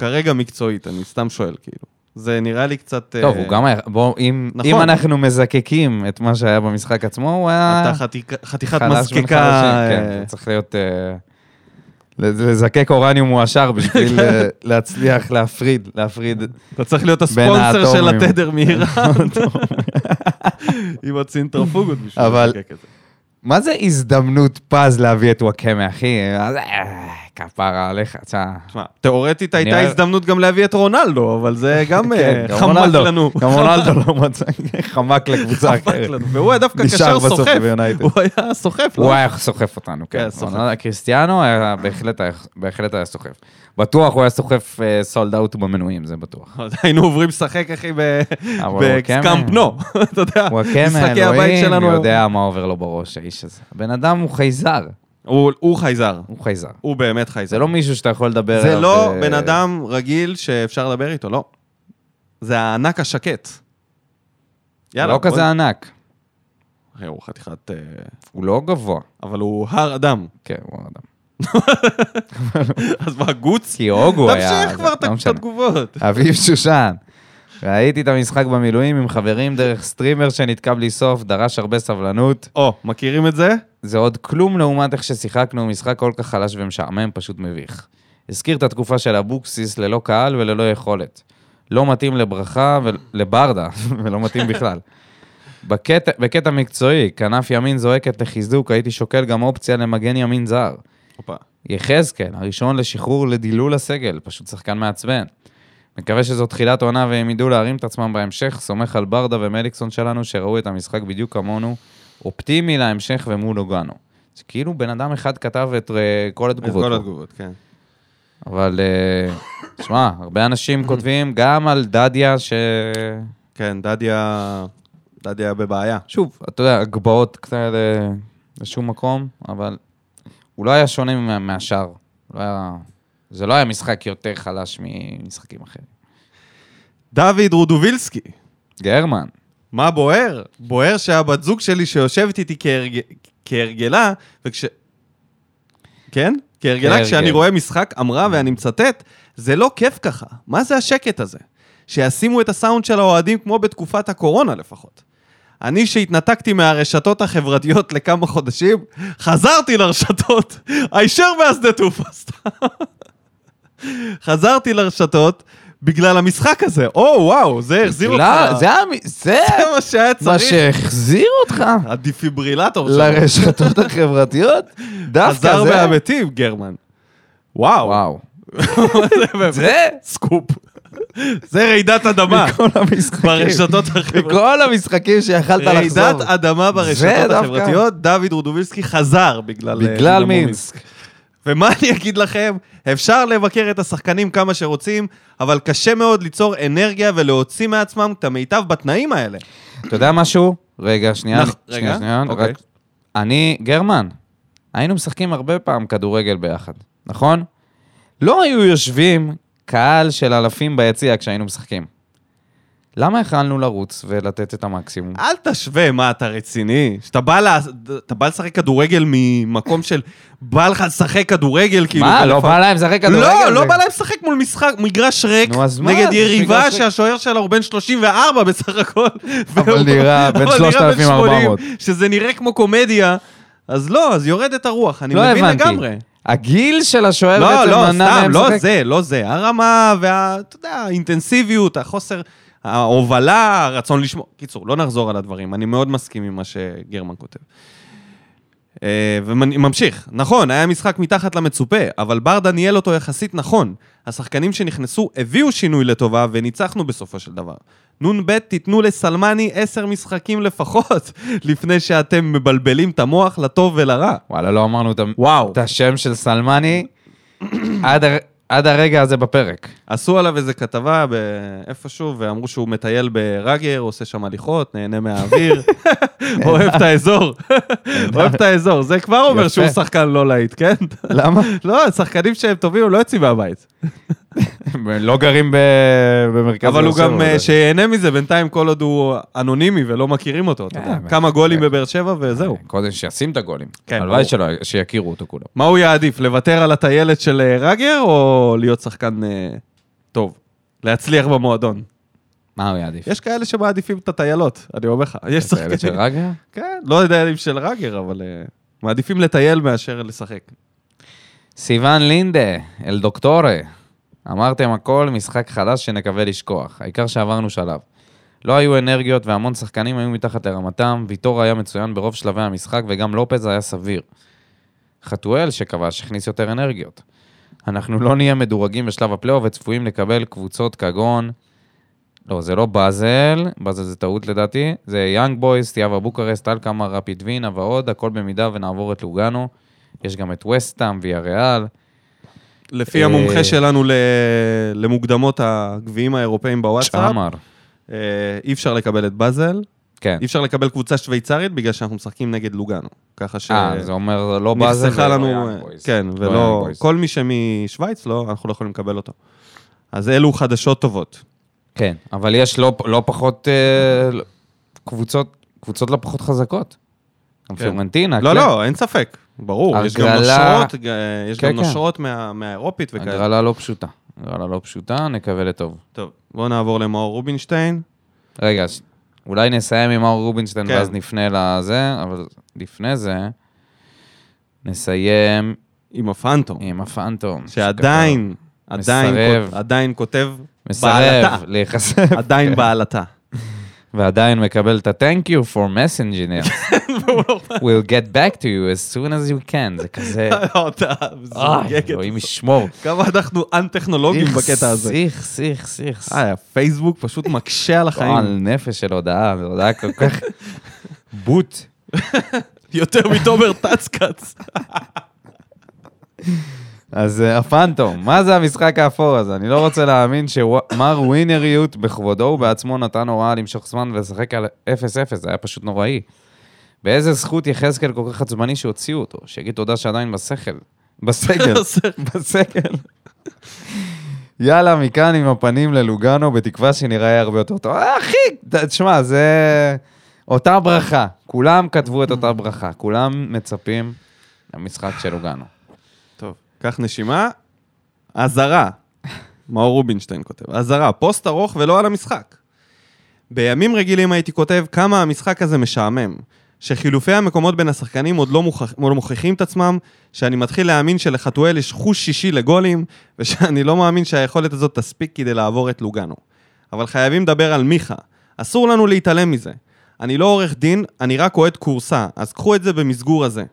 כרגע מקצועית? אני סתם שואל, כאילו. זה נראה לי קצת... טוב, אה, הוא גם היה, בוא, אם, נכון. אם אנחנו מזקקים את מה שהיה במשחק עצמו, הוא היה... אתה חתיק, חתיכת מזקקה... חלשים, אה, כן, צריך להיות... אה, לזקק אורניום מועשר בשביל אה, להצליח להפריד, להפריד. אתה צריך להיות הספונסר של. התדר מאיראן. עם הצינטרפוגות בשביל לזקק את זה. מה זה הזדמנות פז להביא את וואקמה, אחי? אה, כפרה עליך, תשמע. תשמע, תיאורטית הייתה הזדמנות גם להביא את רונלדו, אבל זה גם אה, כן, גם חמק לנו. גם רונלדו לא מצא, חמק לקבוצה אחרת. והוא היה דווקא קשר סוחף. הוא היה סוחף, הוא לא? היה סוחף אותנו, כן. כן, קריסטיאנו בהחלט היה סוחף. בטוח הוא היה סוחף סולד אאוט במנויים, זה בטוח. היינו עוברים לשחק, אחי, ב- אבל וואקמה- בקאמפ נו. אתה יודע, משחקי הבית שלנו. יודע מה עובר לו בראש, האיש הזה. הבן אדם הוא חייזר. הוא הוא חייזר. הוא חייזר. הוא באמת חייזר. זה לא מישהו שאתה יכול לדבר זה עליו, לא אה, בן אדם רגיל שאפשר לדבר איתו, לא. זה הענק השקט. יאללה, לא בוא- כזה ענק. הוא חתיכת... אה, הוא לא גבוה. אבל הוא הר אדם. כן, הוא אדם. אז מה, גוץ? כי הוגו היה... תמשיך כבר את לא. התגובות. אביב שושן. ראיתי את המשחק במילואים עם חברים דרך סטרימר שנתקע בלי סוף, דרש הרבה סבלנות. או, מכירים את זה? זה עוד כלום לעומת איך ששיחקנו, משחק כל כך חלש ומשעמם, פשוט מביך. הזכיר את התקופה של אבוקסיס ללא קהל וללא יכולת. לא מתאים לברכה ולברדה, ולא מתאים בכלל. בקטע, בקטע מקצועי, כנף ימין זועקת לחיזוק, הייתי שוקל גם אופציה למגן ימין זר. הופה. יחזקאל, הראשון לשחרור לדילול הסגל, פשוט שחקן מעצבן. מקווה שזו תחילת עונה והם ידעו להרים את עצמם בהמשך, סומך על ברדה ומליקסון שלנו שראו את המשחק בדיוק כמונו, אופטימי להמשך ומול אוגנו. זה כאילו בן אדם אחד כתב את אה, כל את התגובות. כל פה. התגובות, כן. אבל, אה, שמע, הרבה אנשים כותבים גם על דדיה, ש... כן, דדיה... דדיה בבעיה. שוב, אתה יודע, הגבהות כאלה לשום מקום, אבל הוא לא היה שונה מה- מהשאר. לא היה... זה לא היה משחק יותר חלש ממשחקים אחרים. דוד רודובילסקי. גרמן. מה בוער? בוער שהבת זוג שלי שיושבת איתי כהרג... כהרגלה, וכש... כן? כהרגלה, כהרגל. כשאני רואה משחק, אמרה, ואני מצטט, זה לא כיף ככה. מה זה השקט הזה? שישימו את הסאונד של האוהדים כמו בתקופת הקורונה לפחות. אני שהתנתקתי מהרשתות החברתיות לכמה חודשים, חזרתי לרשתות, הישר מהשדה תעופה, סתם. חזרתי לרשתות בגלל המשחק הזה. או, וואו, זה החזיר אותך. זה זה זה מה שהיה מה צריך. שהחזיר אותך הדיפיברילטור שלו. לרשתות החברתיות? דווקא חזר זה... מהמתים, גרמן. וואו. וואו. זה סקופ. זה רעידת אדמה מכל המשחקים. ברשתות החברתיות. מכל המשחקים שיכלת לחזור. רעידת אדמה ברשתות. החברתיות, דוד רודובילסקי חזר בגלל... אה, בגלל מינסק. ומה אני אגיד לכם? אפשר לבקר את השחקנים כמה שרוצים, אבל קשה מאוד ליצור אנרגיה ולהוציא מעצמם את המיטב בתנאים האלה. אתה יודע משהו? רגע, שנייה. רגע, שנייה. אוקיי. אני, גרמן, היינו משחקים הרבה פעם כדורגל ביחד, נכון? לא היו יושבים קהל של אלפים ביציע כשהיינו משחקים. למה יכלנו לרוץ ולתת את המקסימום? אל תשווה, מה, אתה רציני? שאתה בא, לה... אתה בא לשחק כדורגל ממקום של... בא לך לשחק כדורגל, כאילו... מה, לא בא להם לשחק כדורגל? לא, לא בא להם לשחק מול משחק, מגרש ריק? נגד יריבה. שהשוער שלה הוא בן 34 בסך הכל. אבל נראה בן אבל 3,400. 80, שזה נראה כמו קומדיה, אז לא, אז יורדת הרוח, אני לא מבין. לגמרי. הגיל של השוער לא, בעצם לא, מנע סתם, מהם לא לשחק? זה, לא זה. הרמה וה... אתה יודע, האינטנסיביות, החוסר, ההובלה, הרצון לשמור. קיצור, לא נחזור על הדברים, אני מאוד מסכים עם מה שגרמן כותב. אה, וממשיך, נכון, היה משחק מתחת למצופה, אבל ברדה ניהל אותו יחסית נכון. השחקנים שנכנסו הביאו שינוי לטובה וניצחנו בסופו של דבר. נ"ב, תיתנו לסלמני עשר משחקים לפחות, לפני שאתם מבלבלים את המוח לטוב ולרע. וואלה, לא אמרנו את וואו. את השם של סלמני עד עד הרגע הזה בפרק. עשו עליו איזה כתבה באיפשהו, ואמרו שהוא מטייל ברגר, עושה שם הליכות, נהנה מהאוויר, אוהב את האזור. אוהב את האזור. זה כבר אומר. שהוא שחקן לא להיט, כן? למה? לא, שחקנים שהם טובים, הם לא יוצאים מהבית. לא גרים ב- במרכז... אבל הוא גם, אה, שיהנה מזה בינתיים כל עוד הוא אנונימי ולא מכירים אותו, אתה יודע. אה, כמה גולים כן. בבאר שבע וזהו. קודם שישים את הגולים. כן, הלוואי. שלא, שיכירו אותו כולם. מה הוא יעדיף, לוותר על הטיילת של אה, רגר, או להיות שחקן טוב? להצליח במועדון. מה הוא יעדיף? יש כאלה שמעדיפים את הטיילות, אני אומר לך. יש את הילד של שחקנים... רגר? כן, לא יודע אם של רגר, אבל מעדיפים לטייל מאשר לשחק. סיוון לינדה, אל דוקטורה. אמרתם הכל, משחק חדש שנקווה לשכוח. העיקר שעברנו שלב. לא היו אנרגיות והמון שחקנים היו מתחת לרמתם, ויטור היה מצוין ברוב שלבי המשחק וגם לופז היה סביר. חתואל שכבש הכניס יותר אנרגיות. אנחנו לא נהיה מדורגים בשלב הפלייאוף וצפויים לקבל קבוצות כגון... לא, זה לא באזל, באזל זה טעות לדעתי, זה יאנג בויס, סטיאווה בוקרסט, אלקמאר, רפיד וינה ועוד, הכל במידה ונעבור את לוגאנו. יש גם את ווסטהאם, ויאריאל. לפי אה, המומחה שלנו ל- למוקדמות הגביעים האירופאים בוואטסאפ, צ'אמר. אה, אי אפשר לקבל את באזל, כן. אי אפשר לקבל קבוצה שוויצרית בגלל שאנחנו משחקים נגד לוגאנו. ככה ש... אה, זה אומר לא באזל נחסכה ולא לנו, יאנג בויז. כן, לא ולא. כל מי שמשוויץ, לא, אנחנו לא יכולים לקבל אותו. אז אלו חדשות טובות. כן, אבל יש לא, לא פחות אה, קבוצות, קבוצות לא פחות חזקות. גם כן. פיורנטינה, לא, כן. לא, אין ספק, ברור. יש גם הגרלה- נושרות, יש כן, גם כן. נושרות מה- מהאירופית וכאלה. הגרלה לא פשוטה. הגרלה לא פשוטה, נקווה לטוב. טוב, בואו נעבור למאור רובינשטיין. רגע, ש- אולי נסיים עם מאור רובינשטיין כן. ואז נפנה לזה, אבל לפני זה, נסיים עם הפנטום, עם הפנטום. שעדיין, עדיין, מסרב. עדיין כותב מסרב בעלתה. להיחשף, עדיין בעלתה. ועדיין מקבל את ה-Thank you for messenger. we'll get back to you as soon as you can. זה כזה, אוי, מזוגגת אלוהים. ישמור. כמה אנחנו אנ-טכנולוגיים בקטע הזה. סיך, סיך, סיך. אה, הפייסבוק פשוט מקשה על החיים. נפש של הודעה, זו הודעה כל כך... בוט. יותר מתומר טצקץ. אז אה, הפנטום, מה זה המשחק האפור הזה? אני לא רוצה להאמין שמר ווינריות בכבודו ובעצמו נתן הוראה למשוך זמן ולשחק על 0-0, זה היה פשוט נוראי. באיזה זכות יחזקאל כל כך עצבני שהוציאו אותו? שיגיד תודה שעדיין בשכל. בסגל. בסגל. יאללה, מכאן עם הפנים ללוגנו, בתקווה שנראה הרבה יותר טוב. אה, אחי, תשמע, זה אותה ברכה. כולם כתבו את אותה ברכה. כולם מצפים למשחק של לוגנו. קח נשימה. אזהרה. מאור רובינשטיין כותב. אזהרה, פוסט ארוך ולא על המשחק. בימים רגילים הייתי כותב כמה המשחק הזה משעמם. שחילופי המקומות בין השחקנים עוד לא, מוכח, לא מוכיחים את עצמם, שאני מתחיל להאמין שלחתואל יש חוש שישי לגולים, ושאני לא מאמין שהיכולת הזאת תספיק כדי לעבור את לוגנו. אבל חייבים לדבר על מיכה. אסור לנו להתעלם מזה. אני לא עורך דין, אני רק אוהד כורסה, אז קחו את זה במסגור הזה.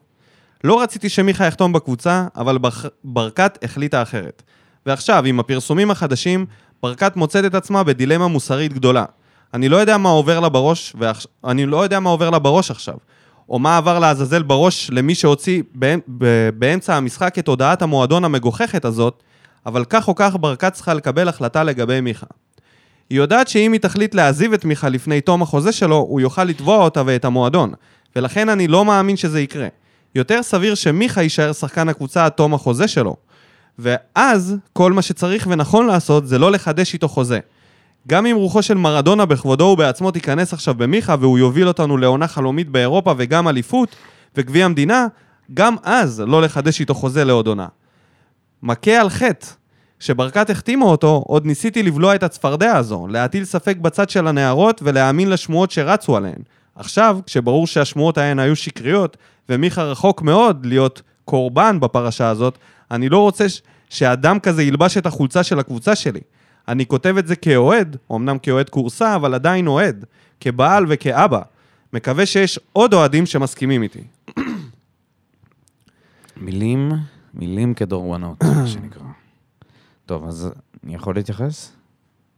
לא רציתי שמיכה יחתום בקבוצה, אבל בר... ברקת החליטה אחרת. ועכשיו, עם הפרסומים החדשים, ברקת מוצאת את עצמה בדילמה מוסרית גדולה. אני לא יודע מה עובר לה בראש, ועכש... אני לא יודע מה עובר לה בראש עכשיו. או מה עבר לעזאזל בראש למי שהוציא. באמצע המשחק את הודעת המועדון המגוחכת הזאת, אבל כך או כך ברקת צריכה לקבל החלטה לגבי מיכה. היא יודעת שאם היא תחליט להעזיב את מיכה לפני תום החוזה שלו, הוא יוכל לתבוע אותה ואת המועדון. ולכן אני לא מאמין שזה יקרה. יותר סביר שמיכה יישאר שחקן הקבוצה עד תום החוזה שלו. ואז, כל מה שצריך ונכון לעשות זה לא לחדש איתו חוזה. גם אם רוחו של מרדונה בכבודו ובעצמו תיכנס עכשיו במיכה והוא יוביל אותנו לעונה חלומית באירופה וגם אליפות וגביע המדינה, גם אז לא לחדש איתו חוזה לעוד עונה. מכה על חטא. כשברקת החתימה אותו, עוד ניסיתי לבלוע את הצפרדע הזו, להטיל ספק בצד של הנערות ולהאמין לשמועות שרצו עליהן. עכשיו, כשברור שהשמועות ההן היו שקריות, ומיכה רחוק מאוד להיות קורבן בפרשה הזאת, אני לא רוצה ש- שאדם כזה ילבש את החולצה של הקבוצה שלי. אני כותב את זה כאוהד, אמנם כאוהד כורסה, אבל עדיין אוהד, כבעל וכאבא. מקווה שיש עוד אוהדים שמסכימים איתי. מילים, מילים כדורבנות, מה שנקרא. טוב, אז אני יכול להתייחס?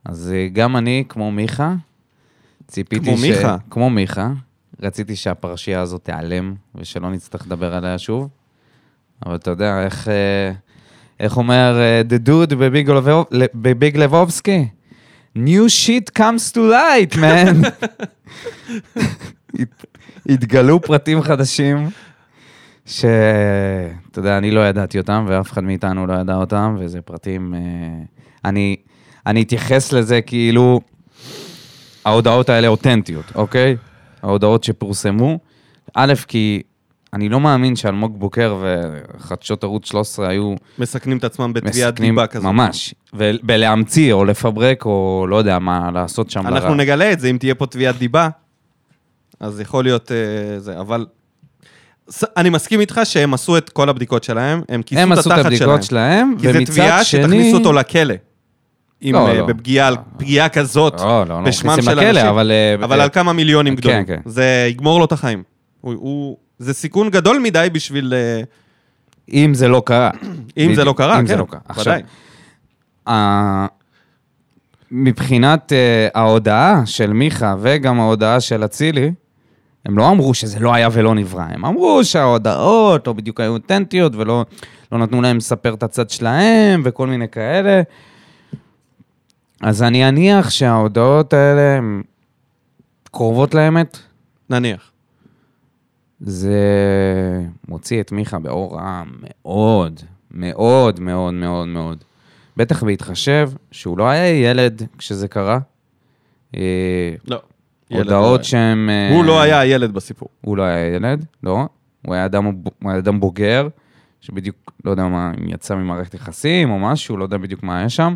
אז אה, גם אני, כמו מיכה, ציפיתי כמו ש... מיכה? כמו מיכה, רציתי שהפרשייה הזאת תיעלם, ושלא נצטרך לדבר עליה שוב. אבל אתה יודע, איך, אה, איך אומר אה, The Dude בביג לבוב- בביג לבובסקי? New shit comes to light, man. הת- התגלו פרטים חדשים. שאתה יודע, אני לא ידעתי אותם, ואף אחד מאיתנו לא ידע אותם, וזה פרטים... אה, אני, אני אתייחס לזה כאילו ההודעות האלה אותנטיות, אוקיי? ההודעות שפורסמו. א', כי אני לא מאמין שאלמוג בוקר וחדשות ערוץ 13 היו מסכנים את עצמם בתביעת דיבה כזאת. ממש. ולהמציא או לפברק או לא יודע מה לעשות שם. אנחנו ברע. נגלה את זה, אם תהיה פה תביעת דיבה, אז יכול להיות אה, זה, אבל... אני מסכים איתך שהם עשו את כל הבדיקות שלהם, הם כיסו הם את עשו את התחת הבדיקות שלהם. שלהם, כי זו ומצד תביעה שני... שתכניס אותו לכלא. אם לא, אה, לא. בפגיעה פגיעה כזאת, לא, לא, לא בשמם של אנשים. אבל... אה, אבל אה, על כמה מיליונים כן, גדולים. כן. זה יגמור לו את החיים. הוא- הוא... זה סיכון גדול מדי בשביל... אה, אם זה לא קרה. אם זה לא קרה, אם כן. זה לא קרה. עכשיו, מבחינת אה, ההודעה של מיכה וגם ההודעה של אצילי, הם לא אמרו שזה לא היה ולא נברא, הם אמרו שההודעות לא בדיוק היו אותנטיות ולא לא נתנו להם לספר את הצד שלהם וכל מיני כאלה. אז אני אניח שההודעות האלה הם קרובות לאמת, נניח. זה מוציא את מיכה באור רע מאוד, מאוד, מאוד, מאוד, מאוד. בטח בהתחשב שהוא לא היה ילד כשזה קרה. אה, לא. הודעות לא שהן... היה. אה, הוא לא היה הילד בסיפור. הוא לא היה ילד, לא. הוא היה אדם, הוא היה אדם בוגר, שבדיוק, לא יודע מה, אם יצא ממערכת יחסים או משהו, לא יודע בדיוק מה היה שם.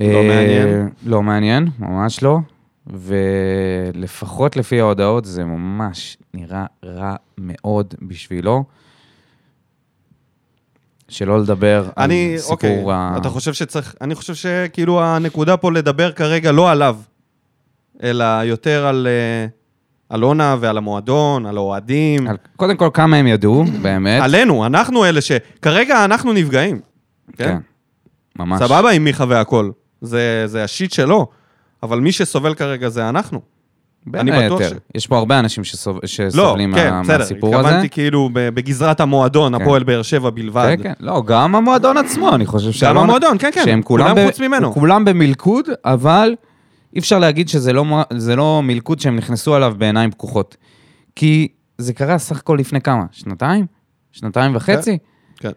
לא אה, מעניין? לא מעניין, ממש לא. ולפחות לפי ההודעות זה ממש נראה רע מאוד בשבילו. שלא לדבר אני, על סיפור אוקיי, ה... אתה חושב שצריך, אני חושב שכאילו הנקודה פה לדבר כרגע לא עליו, אלא יותר על אה, אלונה ועל המועדון, על האוהדים, על- קודם כל, כמה הם ידעו, באמת. עלינו, אנחנו אלה ש... כרגע אנחנו נפגעים, כן? כן. ממש. סבבה עם מיכה והכל, זה, זה השיט שלו, אבל מי שסובל כרגע זה אנחנו. בין היתר. ש- יש פה הרבה אנשים שסוב... לא, שסובלים כן, מה... בסדר, מהסיפור הזה. התכוונתי כאילו בגזרת המועדון, כן. הפועל באר שבע בלבד. כן, כן. לא, גם המועדון עצמו, אני חושב גם שאלונה- המועדון, כן, כן, שהם כולם ב- חוץ ממנו. כולם במלכוד, אבל אי אפשר להגיד שזה לא, לא מלכוד שהם נכנסו אליו בעיניים פקוחות. כי זה קרה סך הכל לפני כמה? שנתיים? שנתיים וחצי? כן.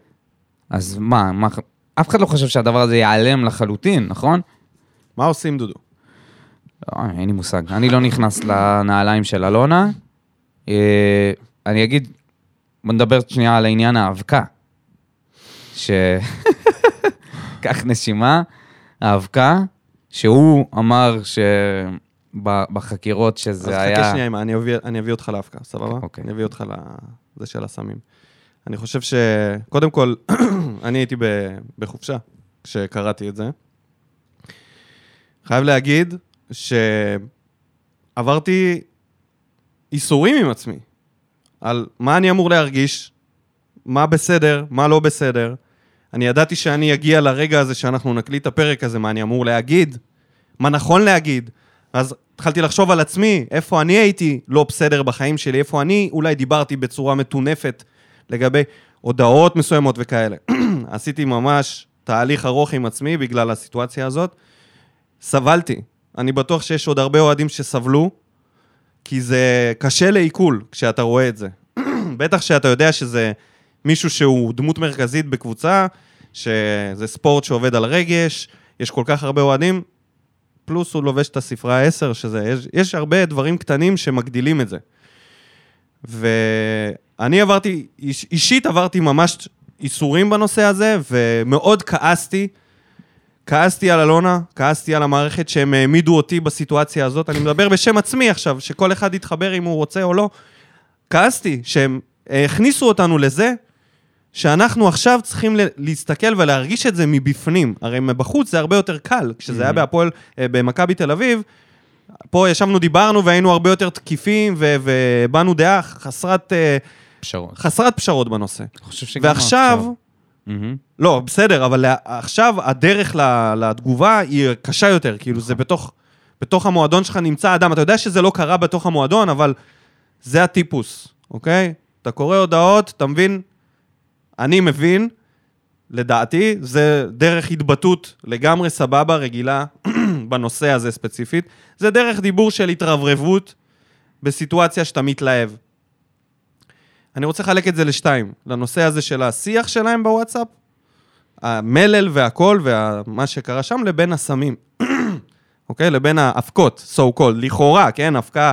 אז מה, מה, אף אחד לא חושב שהדבר הזה ייעלם לחלוטין, נכון? מה עושים, דודו? לא, אין לי מושג. אני לא נכנס לנעליים של אלונה. אה, אני אגיד, בוא נדבר שנייה על העניין האבקה. ש... קח נשימה, האבקה, שהוא אמר שבחקירות שזה אז היה... חכה שנייה, אני אביא- אני אביא אותך להפקה, סבבה? אוקיי. אני אביא אותך לזה של הסמים. אני חושב ש... קודם כל, אני הייתי בחופשה כשקראתי את זה. חייב להגיד שעברתי איסורים עם עצמי על מה אני אמור להרגיש, מה בסדר, מה לא בסדר. אני ידעתי שאני אגיע לרגע הזה שאנחנו נקליט את הפרק הזה, מה אני אמור להגיד, מה נכון להגיד. אז התחלתי לחשוב על עצמי, איפה אני הייתי לא בסדר בחיים שלי, איפה אני אולי דיברתי בצורה מטונפת לגבי הודעות מסוימות וכאלה. עשיתי ממש תהליך ארוך עם עצמי בגלל הסיטואציה הזאת. סבלתי. אני בטוח שיש עוד הרבה אוהדים שסבלו, כי זה קשה לעיכול כשאתה רואה את זה. בטח שאתה יודע שזה מישהו שהוא דמות מרכזית בקבוצה, שזה ספורט שעובד על רגש, יש כל כך הרבה אוהדים, פלוס הוא לובש את הספרה 10, שזה, יש, יש הרבה דברים קטנים שמגדילים את זה. ואני עברתי, איש, אישית עברתי ממש איסורים בנושא הזה, ומאוד כעסתי. כעסתי על אלונה, כעסתי על המערכת שהם העמידו אותי בסיטואציה הזאת. אני מדבר בשם עצמי עכשיו, שכל אחד יתחבר אם הוא רוצה או לא. כעסתי שהם הכניסו אותנו לזה שאנחנו עכשיו צריכים להסתכל ולהרגיש את זה מבפנים. הרי מבחוץ זה הרבה יותר קל. כשזה היה בהפועל, אה, במכבי תל אביב, פה ישבנו, דיברנו והיינו הרבה יותר תקיפים ו- והבענו דעה חסרת, אה, פשרות. חסרת פשרות בנושא. אני חושב שגם ועכשיו, עכשיו-. לא, בסדר, אבל עכשיו הדרך ל- לתגובה היא קשה יותר, כאילו זה בתוך, בתוך המועדון שלך נמצא אדם, אתה יודע שזה לא קרה בתוך המועדון, אבל זה הטיפוס, אוקיי? אתה קורא הודעות, אתה מבין? אני מבין, לדעתי, זה דרך התבטאות לגמרי סבבה, רגילה, בנושא הזה ספציפית. זה דרך דיבור של התרברבות בסיטואציה שאתה מתלהב. אני רוצה לחלק את זה לשתיים. לנושא הזה של השיח שלהם בוואטסאפ, המלל והכל, ומה שקרה שם, לבין הסמים. אוקיי? לבין האבקות, so called, לכאורה, כן? אבקה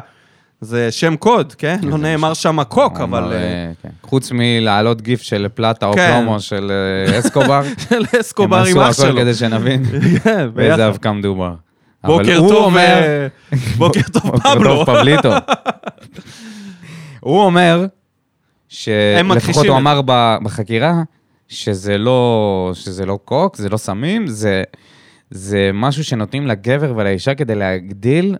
זה שם קוד, כן? לא נאמר שם קוק, הוא אבל... אה, כן. חוץ מלהעלות גיף של פלטה או כן. פלומו של אה, אסקובר, של אסקובר עם הם אח עשו הכל שלו. כדי שנבין כן, באיזה. אבקה מדובר. בוקר הוא טוב, אומר- אה, בוקר טוב פבלו. הוא אומר, הם שלפחות הוא אמר בחקירה, שזה לא, שזה לא קוק, זה לא סמים, זה, זה משהו שנותנים לגבר ולאישה כדי להגדיל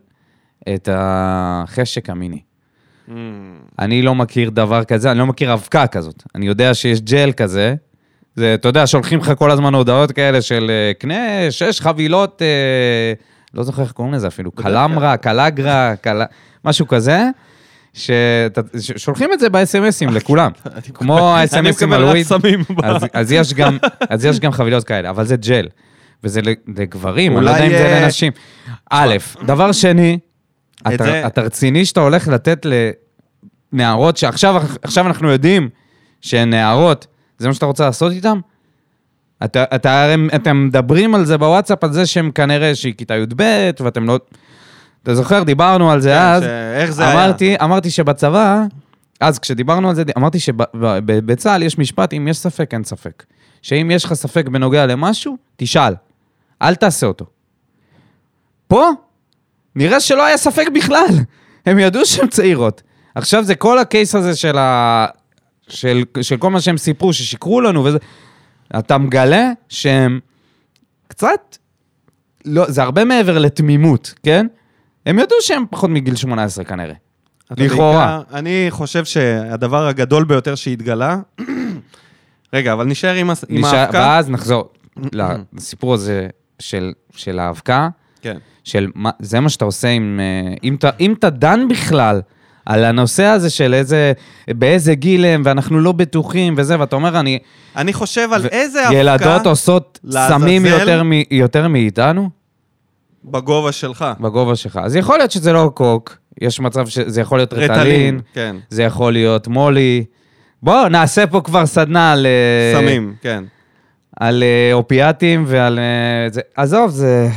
את החשק המיני. Mm, אני לא מכיר דבר כזה, אני לא מכיר אבקה כזאת. אני יודע שיש ג'ל כזה. זה, אתה יודע, שולחים לך כל הזמן הודעות כאלה של אה, קנה שש חבילות, אה, לא זוכר איך קוראים לזה אפילו, קלמרה, קלגרה, קל... משהו כזה, ששולחים את זה ב-SMSים לכולם. כמו מקבל על וויד. אז, יש גם, אז יש גם חבילות כאלה, אבל זה ג'ל. וזה לגברים, אני לא יודע אם זה אה, לנשים. א', דבר שני, את אתה, רציני שאתה הולך לתת לנערות שעכשיו עכשיו אנחנו יודעים שהן נערות, זה מה שאתה רוצה לעשות איתן? אתה, אתם מדברים על זה בוואטסאפ, על זה שהם כנראה שהיא כיתה י"ב, ואתם לא... אתה זוכר, דיברנו על זה כן, אז. ש- איך זה היה? אמרתי שבצבא, אז כשדיברנו על זה, אמרתי שבצה"ל יש משפט, אם יש ספק, אין ספק. שאם יש לך ספק בנוגע למשהו, תשאל. אל תעשה אותו. פה, נראה שלא היה ספק בכלל. הם ידעו שהן צעירות. עכשיו זה כל הקייס הזה של, ה... של, של כל מה שהם סיפרו, ששיקרו לנו וזה. אתה מגלה שהם קצת... לא, זה הרבה מעבר לתמימות, כן? הם ידעו שהם פחות מגיל 18 כנראה. לכאורה. אני חושב שהדבר הגדול ביותר שהתגלה... רגע, אבל נשאר עם הס- עם נשאר- האבקה. ואז נחזור לסיפור הזה של, של האבקה, כן. של מה, זה מה שאתה עושה עם... אה, אם אתה, אם אתה דן בכלל על הנושא הזה של איזה, באיזה גיל הם, ואנחנו לא בטוחים וזה, ואתה אומר, אני... אני חושב על איזה אבקה ילדות עושות. סמים יותר, מ, יותר מאיתנו, בגובה שלך. בגובה שלך. אז יכול להיות שזה לא קוק, יש מצב שזה יכול להיות רטלין, כן. זה יכול להיות מולי. בואו, נעשה פה כבר סדנה על... אה, סמים, כן. על אה, אופיאטים ועל... אה, זה, עזוב, זה...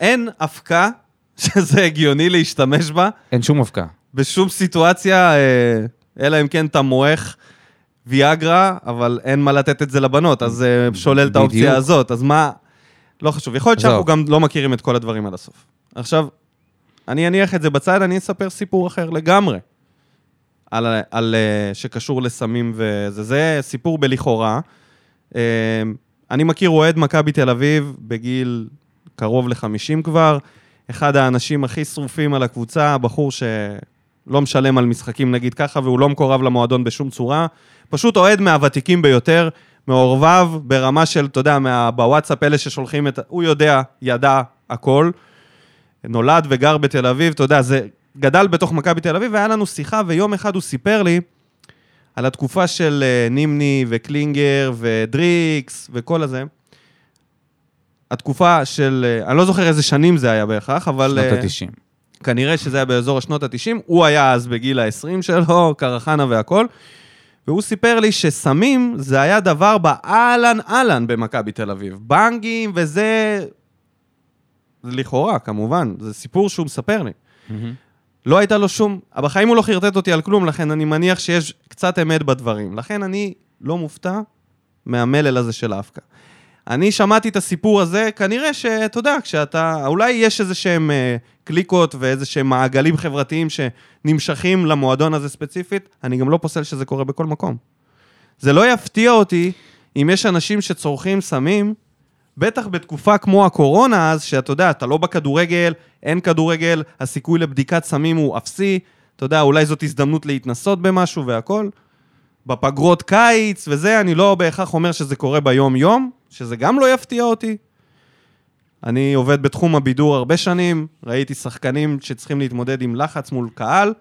אין אבקה שזה הגיוני להשתמש בה אין שום אבקה. בשום סיטואציה, אלא אם כן אתה מועך ויאגרה, אבל אין מה לתת את זה לבנות, אז שולל את האופציה. הזאת. אז מה... לא חשוב. יכול להיות. שאנחנו גם לא מכירים את כל הדברים עד הסוף. עכשיו, אני אניח את זה בצד, אני אספר סיפור אחר לגמרי. על, על, אה, שקשור לסמים וזה. זה סיפור בלכאורה. אה, אני מכיר אוהד מכבי תל אביב בגיל קרוב ל-50 כבר, אחד האנשים הכי שרופים על הקבוצה, בחור שלא משלם על משחקים נגיד ככה, והוא לא מקורב למועדון בשום צורה. פשוט אוהד מהוותיקים ביותר, מעורבב ברמה של, אתה יודע, מה, בוואטסאפ אלה ששולחים את... הוא יודע, ידע הכל. נולד וגר בתל אביב, אתה יודע, זה גדל בתוך מכבי תל אביב, והיה לנו שיחה, ויום אחד הוא סיפר לי על התקופה של אה, נימני וקלינגר ודריקס וכל הזה. התקופה של, אה, אני לא זוכר איזה שנים זה היה בהכרח, אבל... שנות אה, ה-90. כנראה שזה היה באזור השנות ה-90, הוא היה אז בגיל ה-20 שלו, קרחנה והכל, והוא סיפר לי שסמים זה היה דבר באהלן אהלן במכבי תל אביב. בנגים וזה... זה לכאורה, כמובן, זה סיפור שהוא מספר לי. לא הייתה לו שום... בחיים הוא לא חרטט אותי על כלום, לכן אני מניח שיש קצת אמת בדברים. לכן אני לא מופתע מהמלל הזה של האבקה. אני שמעתי את הסיפור הזה, כנראה שאתה יודע, כשאתה... אולי יש איזה שהם אה, קליקות ואיזה שהם מעגלים חברתיים שנמשכים למועדון הזה ספציפית, אני גם לא פוסל שזה קורה בכל מקום. זה לא יפתיע אותי אם יש אנשים שצורכים סמים, בטח בתקופה כמו הקורונה אז, שאתה יודע, אתה לא בכדורגל, אין כדורגל, הסיכוי לבדיקת סמים הוא אפסי, אתה יודע, אולי זאת הזדמנות להתנסות במשהו והכל. בפגרות קיץ וזה, אני לא בהכרח אומר שזה קורה ביום-יום, שזה גם לא יפתיע אותי. אני עובד בתחום הבידור הרבה שנים, ראיתי שחקנים שצריכים להתמודד עם לחץ מול קהל,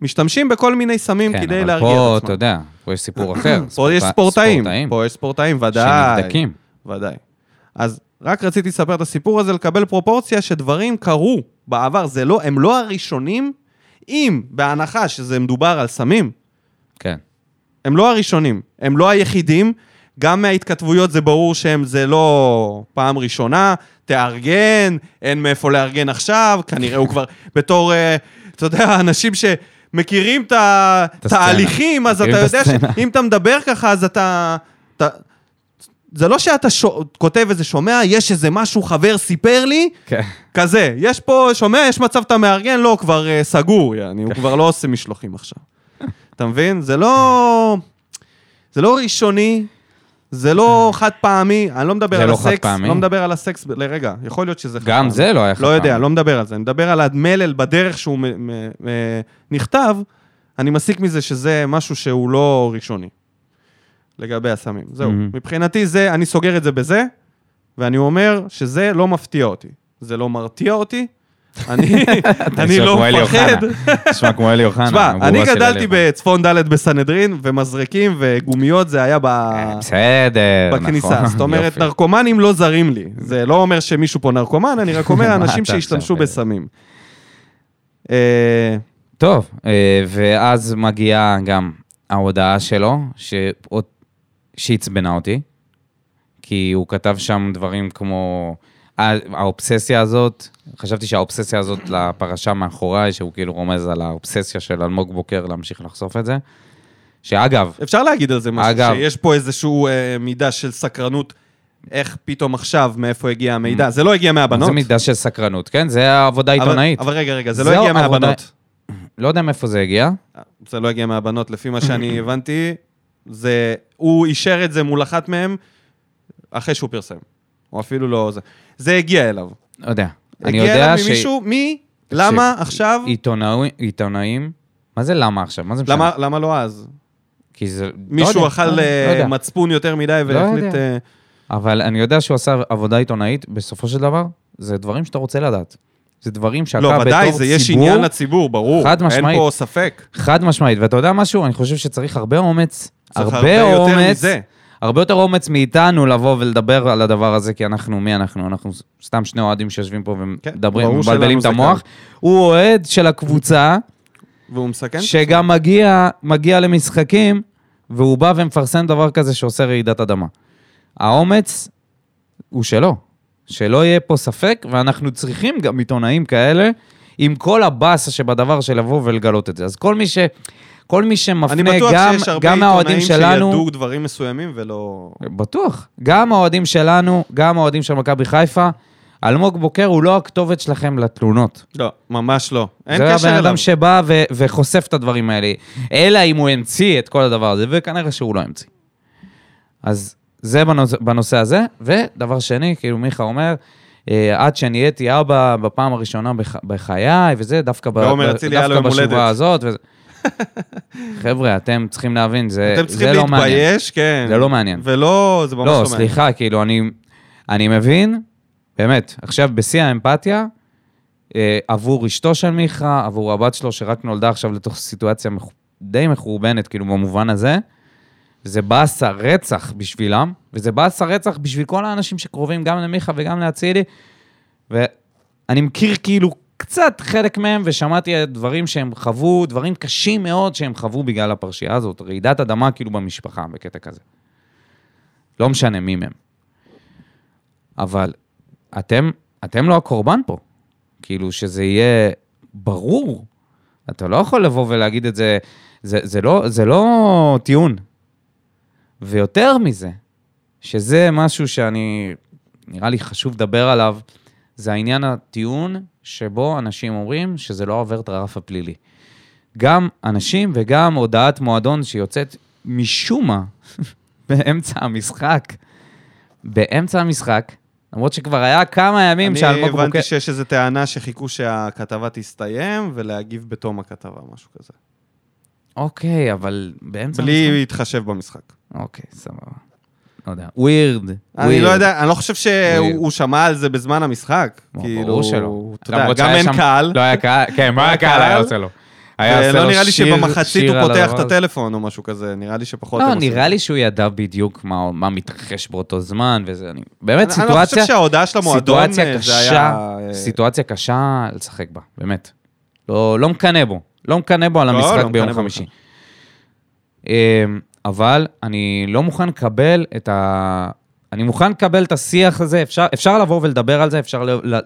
משתמשים בכל מיני סמים כן, כדי אבל להרגיע פה, את אתה עצמם. יודע, פה יש סיפור אחר. פה יש ספורט- ספורטאים, פה יש ספורטאים, ודאי. שנבדקים. ודאי. אז רק רציתי לספר את הסיפור הזה, לקבל פרופורציה שדברים קרו בעבר, זה לא, הם לא הראשונים, אם בהנחה שזה מדובר על סמים, כן. הם לא הראשונים, הם לא היחידים, גם מההתכתבויות זה ברור שהם, זה לא פעם ראשונה, תארגן, אין מאיפה לארגן עכשיו, כנראה הוא כבר בתור, אה, אתה יודע, אנשים שמכירים את. התהליכים, אז אתה יודע. שאם אתה מדבר ככה, אז אתה... אתה זה לא שאתה שו, כותב איזה שומע, יש איזה משהו, חבר סיפר לי, כן. כזה, יש פה, שומע, יש מצב אתה מארגן, לא, כבר uh, סגור, יעני, הוא כבר לא עושה משלוחים עכשיו. אתה מבין? זה לא... זה לא ראשוני, זה לא חד פעמי, אני לא מדבר על לא הסקס? לא מדבר על הסקס, לרגע, יכול להיות שזה חד גם פעמי. זה לא היה חד לא יודע, פעמי. לא מדבר על זה, אני מדבר על המלל בדרך שהוא מ- מ- מ- נכתב, אני מסיק מזה שזה משהו שהוא לא ראשוני, לגבי הסמים. זהו, מהמם. מבחינתי זה, אני סוגר את זה בזה, ואני אומר שזה לא מפתיע אותי. זה לא מרתיע אותי, אני לא מפחד. נשמע כמו אלי אוחנה. תשמע, אני גדלתי. בצפון ד' בסנהדרין, ומזרקים וגומיות זה היה. אה, נכון. בכניסה. זאת אומרת. נרקומנים לא זרים לי. זה לא אומר שמישהו פה נרקומן, אני רק אומר אנשים שהשתמשו בסמים. אה, טוב, אה, ואז מגיעה גם ההודעה שלו, שעצבנה אותי, כי הוא כתב שם דברים כמו... האובססיה הזאת, חשבתי שהאובססיה הזאת לפרשה מאחוריי, שהוא כאילו רומז על האובססיה של אלמוג בוקר להמשיך לחשוף את זה. שאגב, אפשר להגיד על זה משהו, אגב. שיש פה איזשהו אה, מידה של סקרנות, איך פתאום עכשיו, מאיפה הגיע המידע. זה לא הגיע מהבנות. זה מידה של סקרנות, כן? זה עבודה אבל- עיתונאית. אבל רגע, רגע, זה לא הגיע עבודה- מהבנות. לא יודע מאיפה זה הגיע. זה לא הגיע מהבנות, לפי מה שאני הבנתי, זה... הוא אישר את זה מול אחת מהן אחרי שהוא פרסם. או אפילו לא זה. זה הגיע אליו. לא יודע. אני הגיע יודע אליו ממישהו, מי? למה עכשיו? עיתונאי- עיתונאים, מה זה למה עכשיו? מה זה משנה? למה, למה לא אז? כי זה... לא מישהו יודע, אכל לא אה. מצפון יותר מדי לא והחליט... אה, אבל אני יודע שהוא עשה עבודה עיתונאית, בסופו של דבר, זה דברים שאתה רוצה לדעת. זה דברים שאתה לא, בתור ציבור... ודאי, זה יש עניין לציבור, ברור. חד משמעית. אין פה ספק. חד משמעית. ואתה יודע משהו? אני חושב שצריך הרבה אומץ. צריך הרבה יותר אומץ. מזה. הרבה יותר אומץ מאיתנו לבוא ולדבר על הדבר הזה, כי אנחנו, מי אנחנו? אנחנו סתם שני אוהדים שיושבים פה כן, ומדברים, ברור מבלבלים את המוח. הוא אוהד של הקבוצה, והוא מסכן? שגם מגיע, מגיע למשחקים, והוא בא ומפרסם דבר כזה שעושה רעידת אדמה. האומץ הוא שלו, שלא יהיה פה ספק, ואנחנו צריכים גם עיתונאים כאלה, עם כל הבאסה שבדבר של לבוא ולגלות את זה. אז כל מי ש... כל מי אני שמפנה, בטוח גם, שיש הרבה גם מהאוהדים עיתונאים שלנו, שידעו דברים מסוימים ולא... בטוח. גם האוהדים שלנו, גם האוהדים של מכבי חיפה, אלמוג בוקר הוא לא הכתובת שלכם לתלונות. לא, ממש לא. אין זה קשר הבן אליו. אדם שבא ו- וחושף את הדברים האלה. אלא אם הוא המציא את כל הדבר הזה, וכנראה שהוא לא המציא. אז זה בנושא, בנושא הזה. ודבר שני, כאילו מיכה אומר, אה, עד שנהייתי אבא בפעם הראשונה בח, בחיי, וזה, דווקא, ב, ועומר ב- דווקא. בשורה הזאת. וזה... חבר'ה, אתם צריכים להבין, זה, אתם צריכים זה לא מעניין. להתבייש, כן. זה לא מעניין. ולא, זה ממש לא לא, מעניין. סליחה, כאילו, אני, אני מבין, באמת, עכשיו בשיא האמפתיה, אה, עבור אשתו של מיכה, עבור הבת שלו, שרק נולדה עכשיו לתוך סיטואציה. די מחורבנת, כאילו, במובן הזה, זה באסה רצח בשבילם, וזה באסה רצח בשביל כל האנשים שקרובים גם למיכה וגם לאצילי, ואני מכיר כאילו קצת חלק מהם, ושמעתי דברים שהם חוו, דברים קשים מאוד שהם חוו בגלל הפרשייה הזאת, רעידת אדמה כאילו במשפחה, בקטע כזה. לא משנה מי מהם. אבל אתם, אתם לא הקורבן פה. כאילו, שזה יהיה ברור. אתה לא יכול לבוא ולהגיד את זה, זה, זה, לא, זה לא טיעון. ויותר מזה, שזה משהו שאני, נראה לי חשוב לדבר עליו, זה העניין הטיעון שבו אנשים אומרים שזה לא עובר את הרף הפלילי. גם אנשים וגם הודעת מועדון שיוצאת משום מה באמצע המשחק, באמצע המשחק, למרות שכבר היה כמה ימים אני שאלמוג בוקר... הבנתי שיש איזו טענה שחיכו שהכתבה תסתיים ולהגיב בתום הכתבה, משהו כזה. אוקיי, אבל באמצע המשחק... בלי להתחשב במשחק. אוקיי, סבבה. לא יודע. ווירד. אני לא יודע, אני לא חושב שהוא שמע על זה בזמן המשחק. ברור כאילו, שלא. אתה יודע, למרות גם אין קהל. לא היה קהל, כן, מה הקהל היה עושה לו? היה עושה לו נראה לי שבמחצית הוא פותח את. הטלפון או משהו כזה, נראה לי שפחות... לא, נראה לי שהוא ידע בדיוק מה, מתרחש באותו זמן, וזה, אני... באמת, זה. אני לא סיטואציה, חושב שההודעה של המועדון, סיטואציה אה, זה קשה, היה... אה, סיטואציה קשה לשחק בה, באמת. לא, לא מקנא בו, לא מקנא בו על לא, המשחק לא ביום חמישי. אבל אני לא מוכן לקבל את ה... אני מוכן לקבל את השיח הזה, אפשר, אפשר לבוא ולדבר על זה, אפשר ל, ל,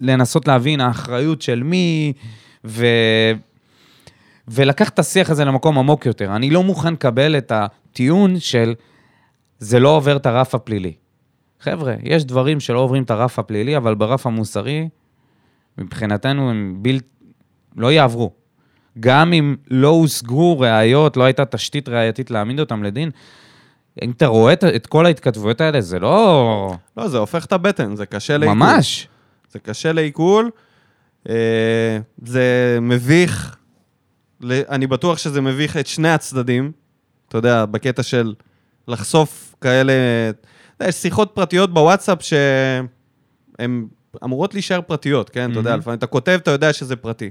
לנסות להבין האחריות של מי, ו... ולקחת את השיח הזה למקום עמוק יותר. אני לא מוכן לקבל את הטיעון של זה לא עובר את הרף הפלילי. חבר'ה, יש דברים שלא עוברים את הרף הפלילי, אבל ברף המוסרי, מבחינתנו הם בלתי... לא יעברו. גם אם לא הושגו ראיות, לא הייתה תשתית ראייתית להעמיד אותם לדין, אם אתה רואה את, כל ההתכתבויות האלה, זה לא... לא, זה הופך את הבטן, זה קשה לעיכול. ממש. זה קשה לעיכול. אה, זה מביך. אני בטוח שזה מביך את שני הצדדים. אתה יודע, בקטע של לחשוף כאלה... יודע, יש שיחות פרטיות בוואטסאפ שהן אמורות להישאר פרטיות, כן? אתה יודע, מהמם. לפעמים אתה כותב, אתה יודע שזה פרטי.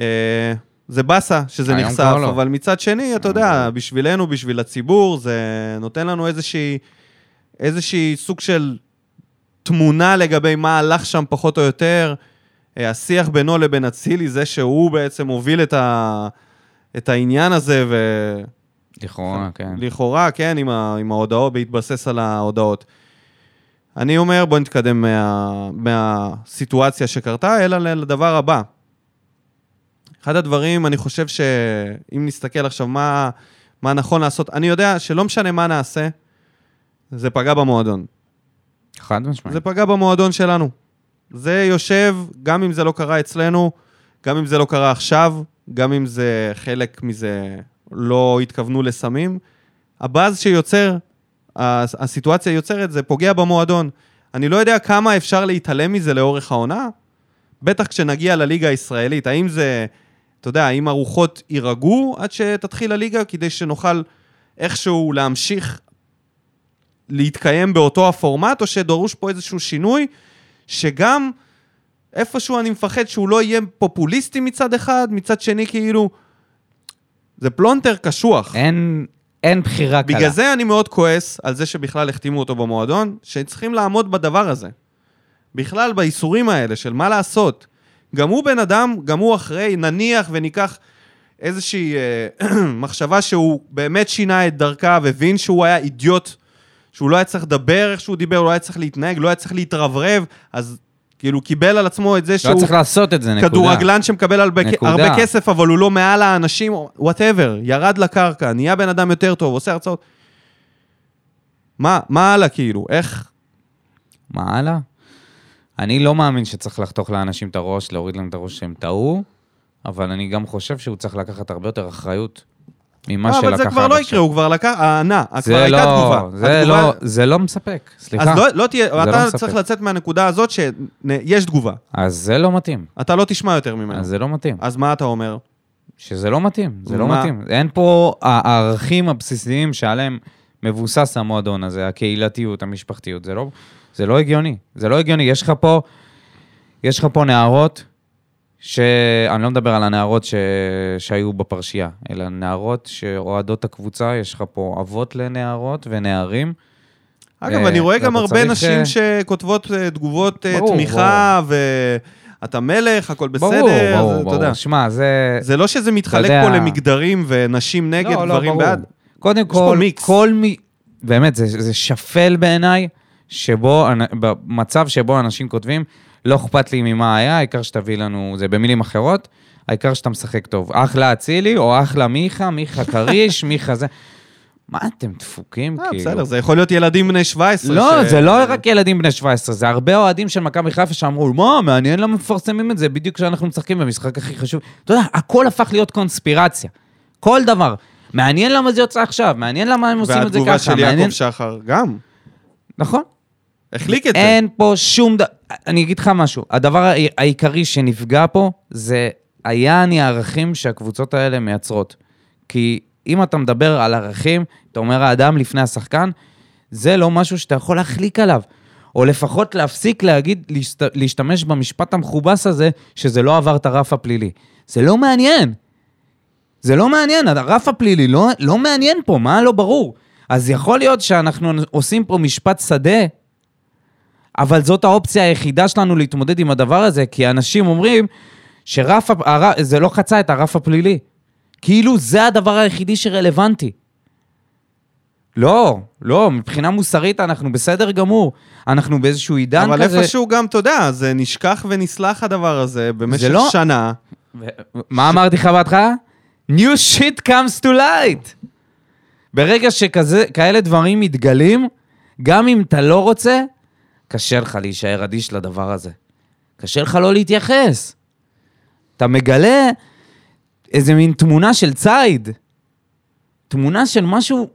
אה, זה באסה שזה נחשף, לא. אבל מצד שני, אתה יודע, בשבילנו, בשביל הציבור, זה נותן לנו איזושהי, איזושהי סוג של תמונה לגבי מה הלך שם פחות או יותר. אה, השיח בינו לבין אצילי, זה שהוא בעצם הוביל את, ה, את העניין הזה, לכאורה, כן. ולכאורה, כן, עם, ה, עם ההודעות, בהתבסס על ההודעות. אני אומר, בוא נתקדם מה, מהסיטואציה שקרתה, אלא לדבר הבא. אחד הדברים, אני חושב שאם נסתכל עכשיו מה, מה נכון לעשות, אני יודע שלא משנה מה נעשה, זה פגע במועדון. חד משמעית. זה פגע במועדון שלנו. זה יושב, גם אם זה לא קרה אצלנו, גם אם זה לא קרה עכשיו, גם אם זה חלק מזה לא התכוונו לסמים. הבאז שיוצר, הס- הסיטואציה יוצרת, זה פוגע במועדון. אני לא יודע כמה אפשר להתעלם מזה לאורך העונה, בטח כשנגיע לליגה הישראלית. האם זה, אתה יודע, האם הרוחות יירגעו עד שתתחיל הליגה, כדי שנוכל איכשהו להמשיך להתקיים באותו הפורמט, או שדרוש פה איזשהו שינוי, שגם איפשהו אני מפחד שהוא לא יהיה פופוליסטי מצד אחד, מצד שני כאילו, זה פלונטר קשוח. אין, אין בחירה קלה. בגלל זה אני מאוד כועס על זה שבכלל החתימו אותו במועדון, שצריכים לעמוד בדבר הזה. בכלל באיסורים האלה של מה לעשות. גם הוא בן אדם, גם הוא אחרי, נניח וניקח איזושהי אה, מחשבה שהוא באמת שינה את דרכה והבין שהוא היה אידיוט, שהוא לא היה צריך לדבר איך שהוא דיבר, הוא לא היה צריך להתנהג, לא היה צריך להתרברב, אז כאילו קיבל על עצמו את זה לא שהוא צריך לעשות את זה, נקודה. כדורגלן שמקבל הרבה, נקודה. הרבה כסף, אבל הוא לא מעל האנשים, וואטאבר, ירד לקרקע, נהיה בן אדם יותר טוב, עושה הרצאות. מה, מה הלאה כאילו? איך? מה הלאה? אני לא מאמין שצריך לחתוך לאנשים את הראש, להוריד להם את הראש שהם טעו, אבל אני גם חושב שהוא צריך לקחת הרבה יותר אחריות ממה אה, שלקח אבל זה כבר עד לא עכשיו. יקרה, הוא כבר לקח, הענה, כבר זה הייתה לא, תגובה. זה לא, זה לא מספק, סליחה. אז לא, לא תהיה, לא אתה. צריך לצאת מהנקודה הזאת שיש תגובה. אז זה לא מתאים. אתה לא תשמע יותר ממנו. אז זה לא מתאים. אז מה אתה אומר? שזה לא מתאים, זה לא? מתאים. אין פה הערכים הבסיסיים שעליהם מבוסס המועדון הזה, הקהילתיות, המשפחתיות, זה לא, זה לא הגיוני. זה לא הגיוני. יש לך פה, יש לך פה נערות, ש... אני לא מדבר על הנערות ש... שהיו בפרשייה, אלא נערות שאוהדות את הקבוצה, יש לך פה אבות לנערות ונערים. אגב, אה, אני רואה גם הרבה צריך, נשים אה, שכותבות אה, תגובות ברור, תמיכה, ואתה מלך, הכל בסדר, ברור, ברור, אז אתה יודע. ברור. שמע, זה... זה לא שזה מתחלק יודע- פה למגדרים ונשים נגד, לא, לא, גברים ברור. בעד. קודם כל. כל מי... באמת, זה, זה שפל בעיניי, שבו, במצב שבו אנשים כותבים, לא אכפת לי ממה היה, העיקר שתביא לנו, זה במילים אחרות, העיקר שאתה משחק טוב. אחלה אצילי, או אחלה מיכה, מיכה כריש, מיכה זה... מה אתם דפוקים, אה, כאילו? בסדר, זה יכול להיות ילדים בני 17. לא, ש- זה לא רק ילדים בני 17, זה הרבה אוהדים של מכבי חיפה שאמרו, מה, מעניין למה מפרסמים את זה בדיוק כשאנחנו משחקים במשחק הכי חשוב. אתה יודע, הכל הפך להיות קונספירציה. כל דבר. מעניין למה זה יוצא עכשיו, מעניין למה הם עושים את זה ככה, והתגובה של מעניין... יעקב שחר גם. נכון. החליק את זה. אין פה שום ד... אני אגיד לך משהו, הדבר העי- העיקרי שנפגע פה זה היעני הערכים שהקבוצות האלה מייצרות. כי אם אתה מדבר על ערכים, אתה אומר האדם לפני השחקן, זה לא משהו שאתה יכול להחליק עליו. או לפחות להפסיק להגיד, להשת... להשתמש במשפט המכובס הזה, שזה לא עבר את הרף הפלילי. זה לא מעניין. זה לא מעניין, הרף הפלילי לא, לא מעניין פה, מה לא ברור? אז יכול להיות שאנחנו עושים פה משפט שדה, אבל זאת האופציה היחידה שלנו להתמודד עם הדבר הזה, כי אנשים אומרים שרף, הר... זה לא חצה את הרף הפלילי. כאילו זה הדבר היחידי שרלוונטי. לא, לא, מבחינה מוסרית אנחנו בסדר גמור. אנחנו באיזשהו עידן אבל כזה... איפשהו גם, אתה יודע, זה נשכח ונסלח הדבר הזה במשך לא- שנה. ו- מה אמרתי לך בהתחלה? New shit comes to light. ברגע שכאלה דברים מתגלים, גם אם אתה לא רוצה, קשה לך להישאר אדיש לדבר הזה. קשה לך לא להתייחס. אתה מגלה איזה מין תמונה של ציד. תמונה של משהו...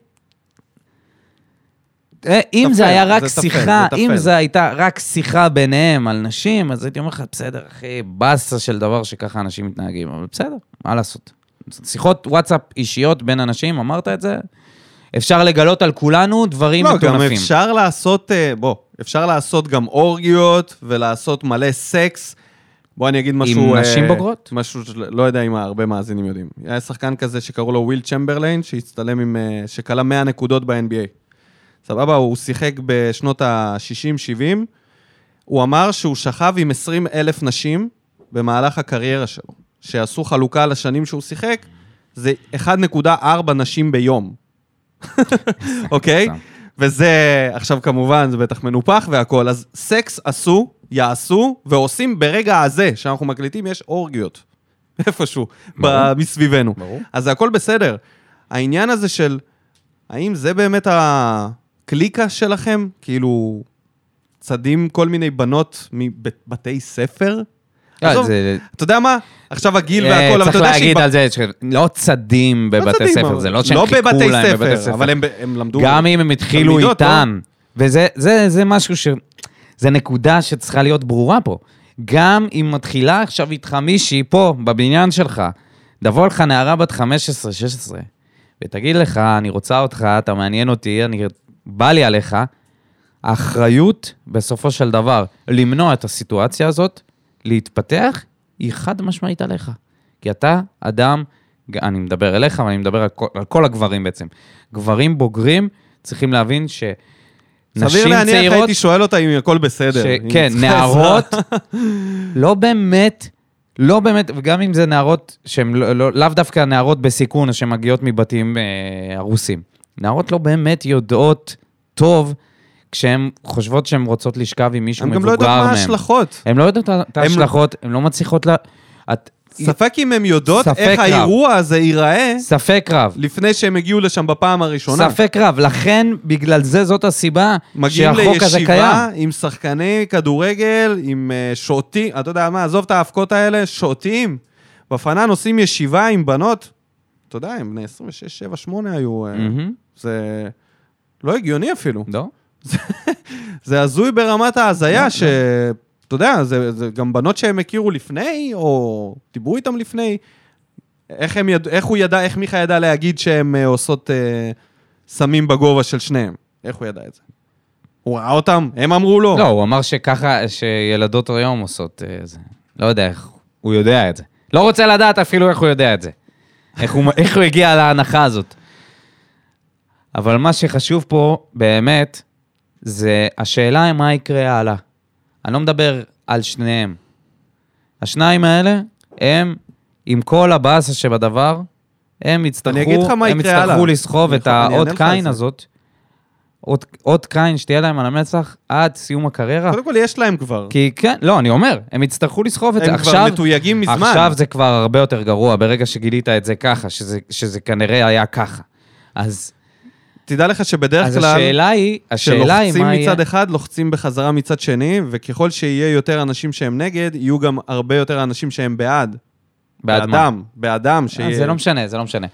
אה, אם זה היה רק זה שיחה, זה אם. זה הייתה רק שיחה ביניהם על נשים, אז הייתי אומר לך, בסדר, אחי, באסה של דבר שככה אנשים מתנהגים, אבל בסדר, מה לעשות? שיחות וואטסאפ אישיות בין אנשים, אמרת את זה? אפשר לגלות על כולנו דברים לא, מטונפים. גם אפשר לעשות, אה, בוא, אפשר לעשות גם אורגיות ולעשות מלא סקס. בוא אני אגיד משהו... נשים אה, בוגרות? משהו שלא יודע אם הרבה מאזינים יודעים. היה שחקן כזה שקראו לו וויל צ'מברליין, שהצטלם עם... אה, שכלה 100 נקודות ב-NBA. סבבה? הוא שיחק בשנות ה-60-70. הוא אמר שהוא שכב עם 20 אלף נשים, במהלך הקריירה שלו, שעשו חלוקה לשנים שהוא שיחק, זה 1.4 נשים ביום. אוקיי? וזה, עכשיו כמובן, זה בטח מנופח והכול, אז סקס עשו, יעשו, ועושים ברגע הזה, שאנחנו מקליטים, יש אורגיות. איפשהו, ב- מסביבנו. ברור. אז זה הכל בסדר. העניין הזה של, האם זה באמת הקליקה שלכם? כאילו, צדים כל מיני בנות מבתי ספר? לא, זה- אתה יודע מה? עכשיו הגיל אה, והכל, אבל אתה צריך יודע להגיד שהיא... על זה שלא צדים לא בבתי ספר, זה לא שהם לא חיכו להם בבתי ספר. אבל הם, הם למדו... גם אם הם התחילו לא? איתן, וזה זה, זה משהו ש... זה נקודה שצריכה להיות ברורה פה. גם אם מתחילה עכשיו איתך מישהי פה, בבניין שלך, תבוא לך נערה בת 15-16, ותגיד לך, אני רוצה אותך, אתה מעניין אותי, אני... בא לי עליך, האחריות, בסופו של דבר, למנוע את הסיטואציה הזאת, להתפתח, היא חד משמעית עליך. כי אתה אדם, אני מדבר אליך, אבל אני מדבר על כל, על כל הגברים בעצם. גברים בוגרים צריכים להבין שנשים סביר להניח צעירות, הייתי שואל אותה אם הכל בסדר. ש... כן, נערות. לא באמת, לא באמת, וגם אם זה נערות שהן לא, לא, לאו דווקא נערות בסיכון שמגיעות מבתים אה, הרוסים. נערות לא באמת יודעות טוב כשהן חושבות שהן רוצות לשכב עם מישהו הם מבוגר גם לא יודעות. מה ההשלכות. הן לא יודעות את הם- ההשלכות, הן לא מצליחות ל... את... ספק אם הן יודעות איך רב. האירוע הזה ייראה ספק רב. לפני שהם הגיעו לשם בפעם הראשונה. ספק רב. לכן, בגלל זה, זאת הסיבה מגיעים שהחוק הזה לישיבה קיים. עם שחקני כדורגל, עם uh, שוטים, אתה יודע מה, עזוב את האבקות האלה, שוטים. בפנן עושים ישיבה עם בנות, אתה יודע, הם בני 26, 7, 8 היו, אה, מהמם. זה לא הגיוני אפילו. לא? זה הזוי ברמת ההזיה, שאתה יודע, זה, זה גם בנות שהם הכירו לפני, או דיברו איתם לפני. איך, הם יד... איך הוא ידע, איך מיכה ידע להגיד שהן אה, עושות אה, סמים בגובה של שניהם? איך הוא ידע את זה? הוא ראה אותם? הם אמרו לו? לא, הוא אמר שככה, שילדות היום עושות אה, זה. לא יודע איך, הוא יודע את זה. לא רוצה לדעת אפילו איך הוא יודע את זה. איך הוא, איך הוא הגיע להנחה הזאת. אבל מה שחשוב פה, באמת, זה השאלה מה יקרה הלאה. אני לא מדבר על שניהם. השניים האלה, הם, עם כל הבאסה שבדבר, הם יצטרכו, הם יצטרכו. לסחוב את האות קין. הזאת, אות, קין שתהיה להם על המצח עד סיום הקריירה. קודם כל, יש להם כבר. כי כן, לא, אני אומר, הם יצטרכו לסחוב את זה. הם עכשיו, כבר מתויגים מזמן. עכשיו זה כבר הרבה יותר גרוע, ברגע שגילית את זה ככה, שזה, שזה כנראה היה ככה. אז, תדע לך שבדרך אז כלל, השאלה היא, השאלה היא מה יהיה... מצד אחד, לוחצים בחזרה מצד שני, וככל שיהיה יותר אנשים שהם נגד, יהיו גם הרבה יותר אנשים שהם בעד. בעד מה? באדם, באדם, אה, שיהיה... זה לא משנה, זה לא משנה.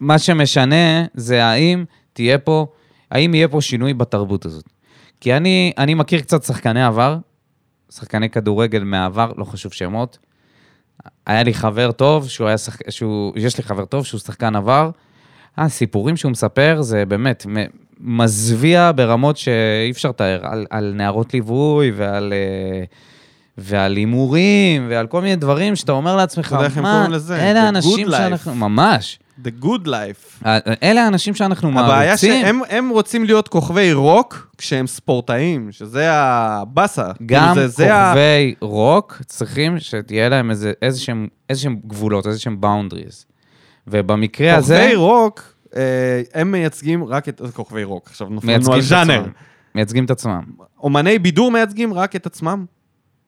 מה שמשנה זה האם תהיה פה, האם יהיה פה שינוי בתרבות הזאת. כי אני, אני מכיר קצת שחקני עבר, שחקני כדורגל מהעבר, לא חשוב שמות. היה לי חבר טוב, שהוא היה שחק... שהוא... יש לי חבר טוב שהוא שחקן עבר. הסיפורים שהוא מספר זה באמת מזוויע ברמות שאי אפשר לתאר, על, על נערות ליווי ועל... אה, ועל הימורים, ועל כל מיני דברים שאתה אומר לעצמך, מה? אלה האנשים good life." שאנחנו, ממש, The good life. אלה האנשים שאנחנו הבעיה מעריצים. שהם הם רוצים להיות כוכבי רוק כשהם ספורטאים, שזה הבאסה. גם כאילו זה, זה ה... כוכבי רוק צריכים שתהיה להם שהם, איזה שהם גבולות, איזה שהם boundaries. ובמקרה הזה, כוכבי רוק, אה, הם מייצגים רק את... כוכבי רוק, עכשיו מייצגים על את ז'אנר. מייצגים את עצמם. אומני בידור מייצגים רק את עצמם.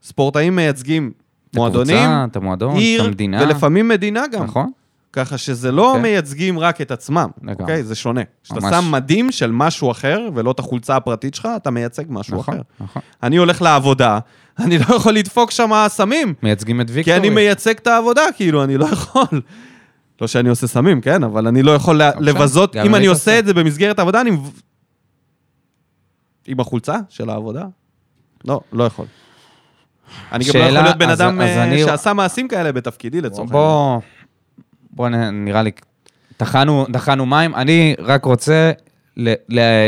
ספורטאים מייצגים מועדונים, הקבוצה, את המועדון, את עיר, המדינה. ולפעמים מדינה גם. נכון? ככה שזה לא כן. מייצגים רק את עצמם. אוקיי? זה שונה. כשאתה ממש. שם מדים של משהו אחר, ולא את החולצה הפרטית שלך, אתה מייצג משהו נכון, אחר. נכון. אני הולך לעבודה, אני לא יכול לדפוק שם סמים, מייצגים את כי ויקטורי. אני מייצג את העבודה, כאילו, אני לא יכול. לא שאני עושה סמים, כן? אבל אני לא יכול לבזות, אם אני עושה. את זה במסגרת העבודה, אני... עם החולצה של העבודה? לא, לא יכול. אני גם לא יכול להיות בן אדם אה, שעשה מעשים כאלה בתפקידי לצורך העניין. בוא, נראה לי, טחנו, מים. אני רק רוצה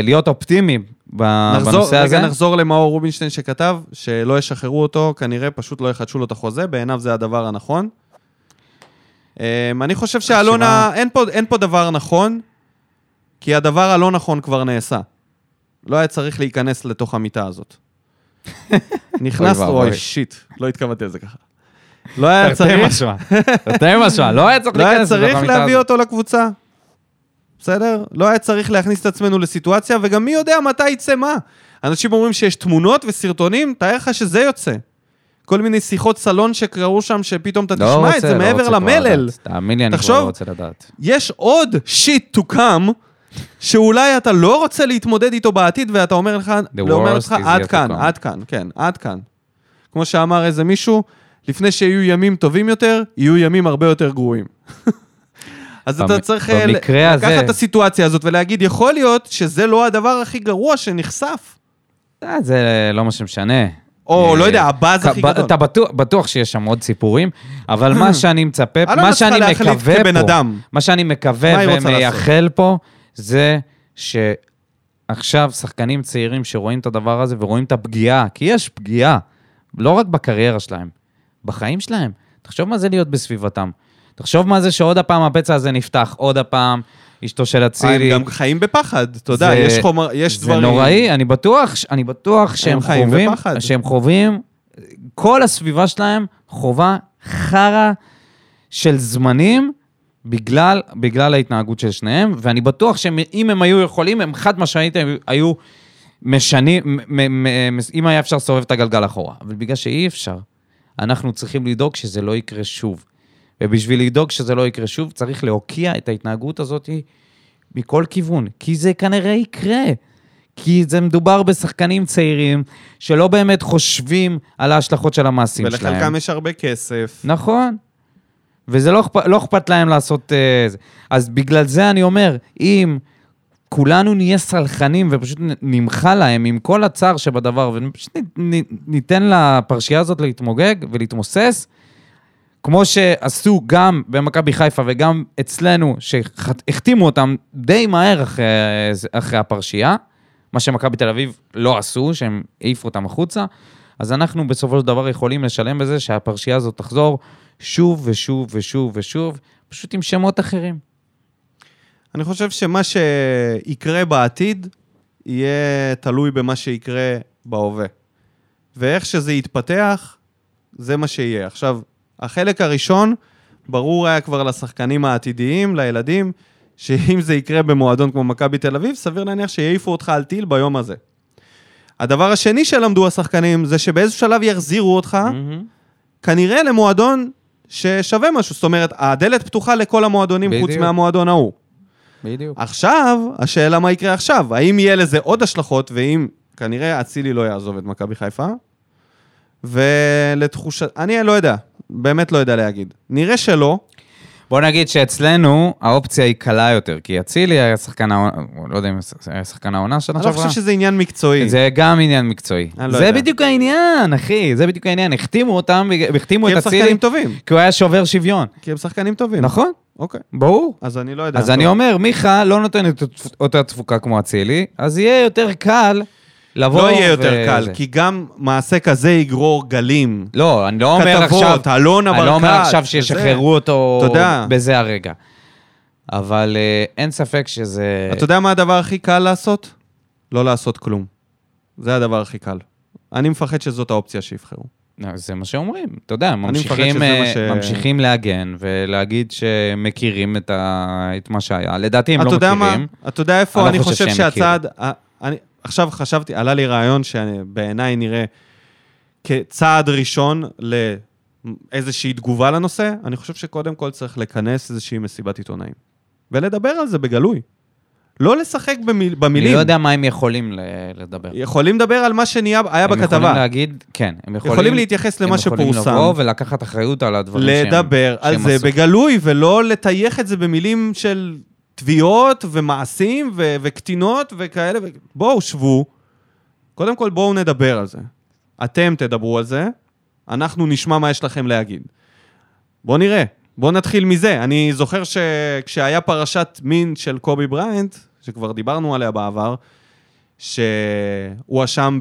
להיות אופטימי נחזור, בנושא הזה. רגע נחזור למאור רובינשטיין שכתב, שלא ישחררו אותו, כנראה פשוט לא יחדשו לו את החוזה, בעיניו זה הדבר הנכון. אמ, אני חושב שאלונה, אין פה, אין פה דבר נכון, כי הדבר הלא נכון כבר נעשה. לא היה צריך להיכנס לתוך המיטה הזאת. נכנס, אוי שיט, לא התכוונתי לזה ככה. לא היה צריך... תרתי משמע. לא היה צריך לא היה להיכנס לתוך צריך המיטה להביא הזאת. אותו לקבוצה. בסדר? לא היה צריך להכניס את עצמנו לסיטואציה, וגם מי יודע מתי יצא מה. אנשים אומרים שיש תמונות וסרטונים, תאר לך שזה יוצא. כל מיני שיחות סלון שקרו שם, שפתאום אתה לא תשמע רוצה, את זה לא מעבר למלל. תאמין לי, אני כבר לא רוצה לדעת. יש עוד שיט to come, שאולי אתה לא רוצה להתמודד איתו בעתיד, ואתה אומר לך, לא אומר לך, עד כאן, come." עד כאן, כן, עד כאן. כמו שאמר איזה מישהו, לפני שיהיו ימים טובים יותר, יהיו ימים הרבה יותר גרועים. אז אתה צריך אה, ל- במקרה הזה- לקחת את הסיטואציה הזאת ולהגיד, יכול להיות שזה לא הדבר הכי גרוע שנחשף. אה, זה לא מה שמשנה. או, אה, לא יודע, הבאז הכי גדול. אתה בטוח, בטוח שיש שם עוד סיפורים, אבל מה שאני מצפה, מה שאני מקווה פה. מה שאני מקווה ומייחל פה, זה שעכשיו שחקנים צעירים שרואים את הדבר הזה ורואים את הפגיעה, כי יש פגיעה, לא רק בקריירה שלהם, בחיים שלהם. תחשוב מה זה להיות בסביבתם. תחשוב מה זה שעוד הפעם הפצע הזה נפתח, עוד הפעם, אשתו של הם אצילי. גם חיים בפחד, אתה יודע, זה- יש חומר, יש זה דברים. נוראי, אני בטוח, אני בטוח שהם חיים חווים. שהם חווים, כל הסביבה שלהם חווה חרא של זמנים בגלל, בגלל ההתנהגות של שניהם, ואני בטוח שאם הם היו יכולים, הם חד משמעית היו משנים, מ- מ- מ- אם היה אפשר לסובב את הגלגל אחורה. אבל בגלל שאי אפשר, אנחנו צריכים לדאוג שזה לא יקרה שוב. ובשביל לדאוג שזה לא יקרה שוב, צריך להוקיע את ההתנהגות הזאת מכל כיוון, כי זה כנראה יקרה. כי זה מדובר בשחקנים צעירים שלא באמת חושבים על ההשלכות של המעשים שלהם. ולחלקם יש הרבה כסף. נכון. וזה לא לא אכפת להם לעשות... אה. אז בגלל זה אני אומר, אם כולנו נהיה סלחנים ופשוט נ- נמחל להם עם כל הצער שבדבר, ופשוט ניתן לפרשייה הזאת להתמוגג ולהתמוסס, כמו שעשו גם במכבי חיפה וגם אצלנו, שהחתימו אותם די מהר אחרי, אחרי הפרשייה, מה שמכבי תל אביב לא עשו, שהם העיפו אותם החוצה, אז אנחנו בסופו של דבר יכולים לשלם בזה שהפרשייה הזאת תחזור שוב ושוב ושוב ושוב, פשוט עם שמות אחרים. אני חושב שמה שיקרה בעתיד, יהיה תלוי במה שיקרה בהווה. ואיך שזה יתפתח, זה מה שיהיה. עכשיו, החלק הראשון, ברור היה כבר לשחקנים העתידיים, לילדים, שאם זה יקרה במועדון כמו מכבי תל אביב, סביר להניח שיעיפו אותך על טיל ביום הזה. הדבר השני שלמדו השחקנים, זה שבאיזשהו שלב יחזירו אותך, כנראה למועדון ששווה משהו. זאת אומרת, הדלת פתוחה לכל המועדונים חוץ בדיוק. מהמועדון ההוא. בדיוק. עכשיו, השאלה מה יקרה עכשיו. האם יהיה לזה עוד השלכות, ואם כנראה אצילי לא יעזוב את מכבי חיפה, ולתחושת... אני לא יודע, באמת לא יודע להגיד. נראה שלא, בוא נגיד שאצלנו האופציה היא קלה יותר, כי אצילי היה שחקן העונה, לא יודע אם היה שחקן העונה שנה אני לא שעברה. חושב שזה עניין מקצועי. זה גם עניין מקצועי. לא זה יודע. בדיוק העניין, אחי, זה בדיוק העניין. החתימו אותם, החתימו כי את הם אצילי, שחקנים טובים. כי הוא היה שובר שוויון. כי הם שחקנים טובים. נכון, אוקיי. ברור. אז אני לא יודע. אז אני אומר, מיכה לא נותן את אותה תפוקה כמו אצילי, אז יהיה יותר קל לבוא לא יהיה יותר קל, וזה. כי גם מעשה כזה יגרור גלים. לא, אני לא אומר כתבות, עכשיו... אלונה אני לא אומר ברקת, עכשיו. שישחררו אותו תודה. בזה הרגע. אבל אה, אין ספק שזה... אתה יודע מה הדבר הכי קל לעשות? לא לעשות כלום. זה הדבר הכי קל. אני מפחד שזאת האופציה שיבחרו. לא, זה מה שאומרים, אתה יודע, ממשיכים, אה, ש- ממשיכים להגן ולהגיד שמכירים את, ה... את מה שהיה. לדעתי הם לא יודע מה? מכירים. אתה יודע איפה אני אני לא חושב חושב שהם שהצעד... אני עכשיו חשבתי, עלה לי רעיון שבעיניי נראה כצעד ראשון לאיזושהי תגובה לנושא, אני חושב שקודם כל צריך לכנס איזושהי מסיבת עיתונאים. ולדבר על זה בגלוי. לא לשחק במיל, אני במילים. לא יודע מה הם יכולים ל- לדבר. יכולים לדבר על מה שנהיה, היה הם יכולים בכתבה. להגיד, כן, הם יכולים... יכולים להתייחס למה הם יכולים שפורסם. לבוא ולקחת אחריות על הדברים שהם... לדבר על זה עשו. בגלוי, ולא לטייח את זה במילים של תביעות ומעשים ו- וקטינות וכאלה. ו- בואו, שבו. קודם כל, בואו נדבר על זה. אתם תדברו על זה, אנחנו נשמע מה יש לכם להגיד. בואו נראה. בואו נתחיל מזה. אני זוכר שכשהיה פרשת מין של קובי בריינט, שכבר דיברנו עליה בעבר, שהוא הואשם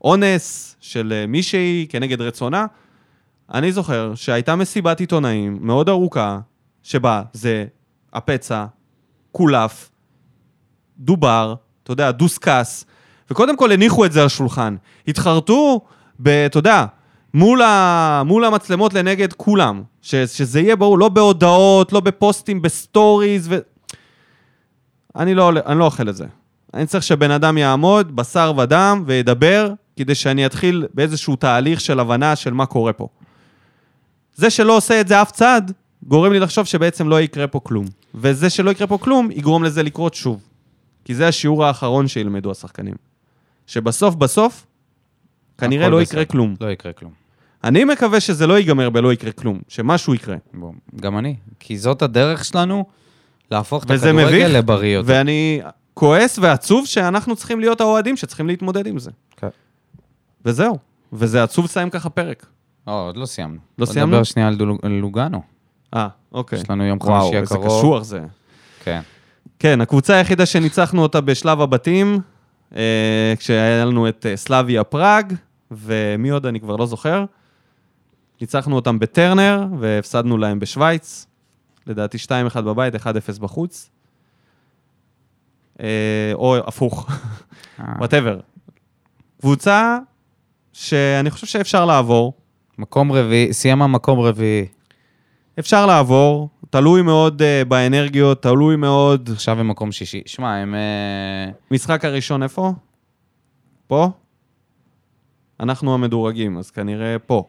באונס של מישהי כנגד רצונה, אני זוכר שהייתה מסיבת עיתונאים מאוד ארוכה, שבה זה הפצע, קולף, דובר, אתה יודע, דוסקס, וקודם כל הניחו את זה על השולחן. התחרטו. אתה יודע, מול, ה... מול המצלמות לנגד כולם. ש... שזה יהיה ברור, לא בהודעות, לא בפוסטים, בסטוריז ו... אני לא, אני לא אוכל את זה. אני צריך שבן אדם יעמוד, בשר ודם, וידבר, כדי שאני אתחיל באיזשהו תהליך של הבנה של מה קורה פה. זה שלא עושה את זה אף צד, גורם לי לחשוב שבעצם לא יקרה פה כלום. וזה שלא יקרה פה כלום, יגרום לזה לקרות שוב. כי זה השיעור האחרון שילמדו השחקנים. שבסוף בסוף, כנראה לא בסדר. יקרה כלום. לא יקרה כלום. אני מקווה שזה לא ייגמר בלא יקרה כלום, שמשהו יקרה. בוא, גם אני. כי זאת הדרך שלנו להפוך את הכדורגל לבריא יותר. ואני כועס ועצוב שאנחנו צריכים להיות האוהדים שצריכים להתמודד עם זה. כן. וזהו. וזה עצוב לסיים ככה פרק. לא, עוד לא סיימנו. לא סיימנו? נדבר שנייה על לוגאנו. אה, אוקיי. יש לנו יום וואו, חמישי איזה הקרוב. קשוח זה. כן. כן, הקבוצה היחידה שניצחנו אותה בשלב הבתים, אה, כשהיה לנו את אה, סלאביה פראג, ומי עוד אני כבר לא זוכר. ניצחנו אותם בטרנר, והפסדנו להם בשוויץ. לדעתי 2-1 בבית, 1-0 בחוץ. אה, או הפוך, אה, וואטאבר. קבוצה שאני חושב שאפשר לעבור. מקום רביעי, סיימה מקום רביעי. אפשר לעבור, תלוי מאוד uh, באנרגיות, תלוי מאוד... עכשיו הם מקום שישי. שמע, הם... אה, משחק הראשון איפה? פה? אנחנו המדורגים, אז כנראה פה,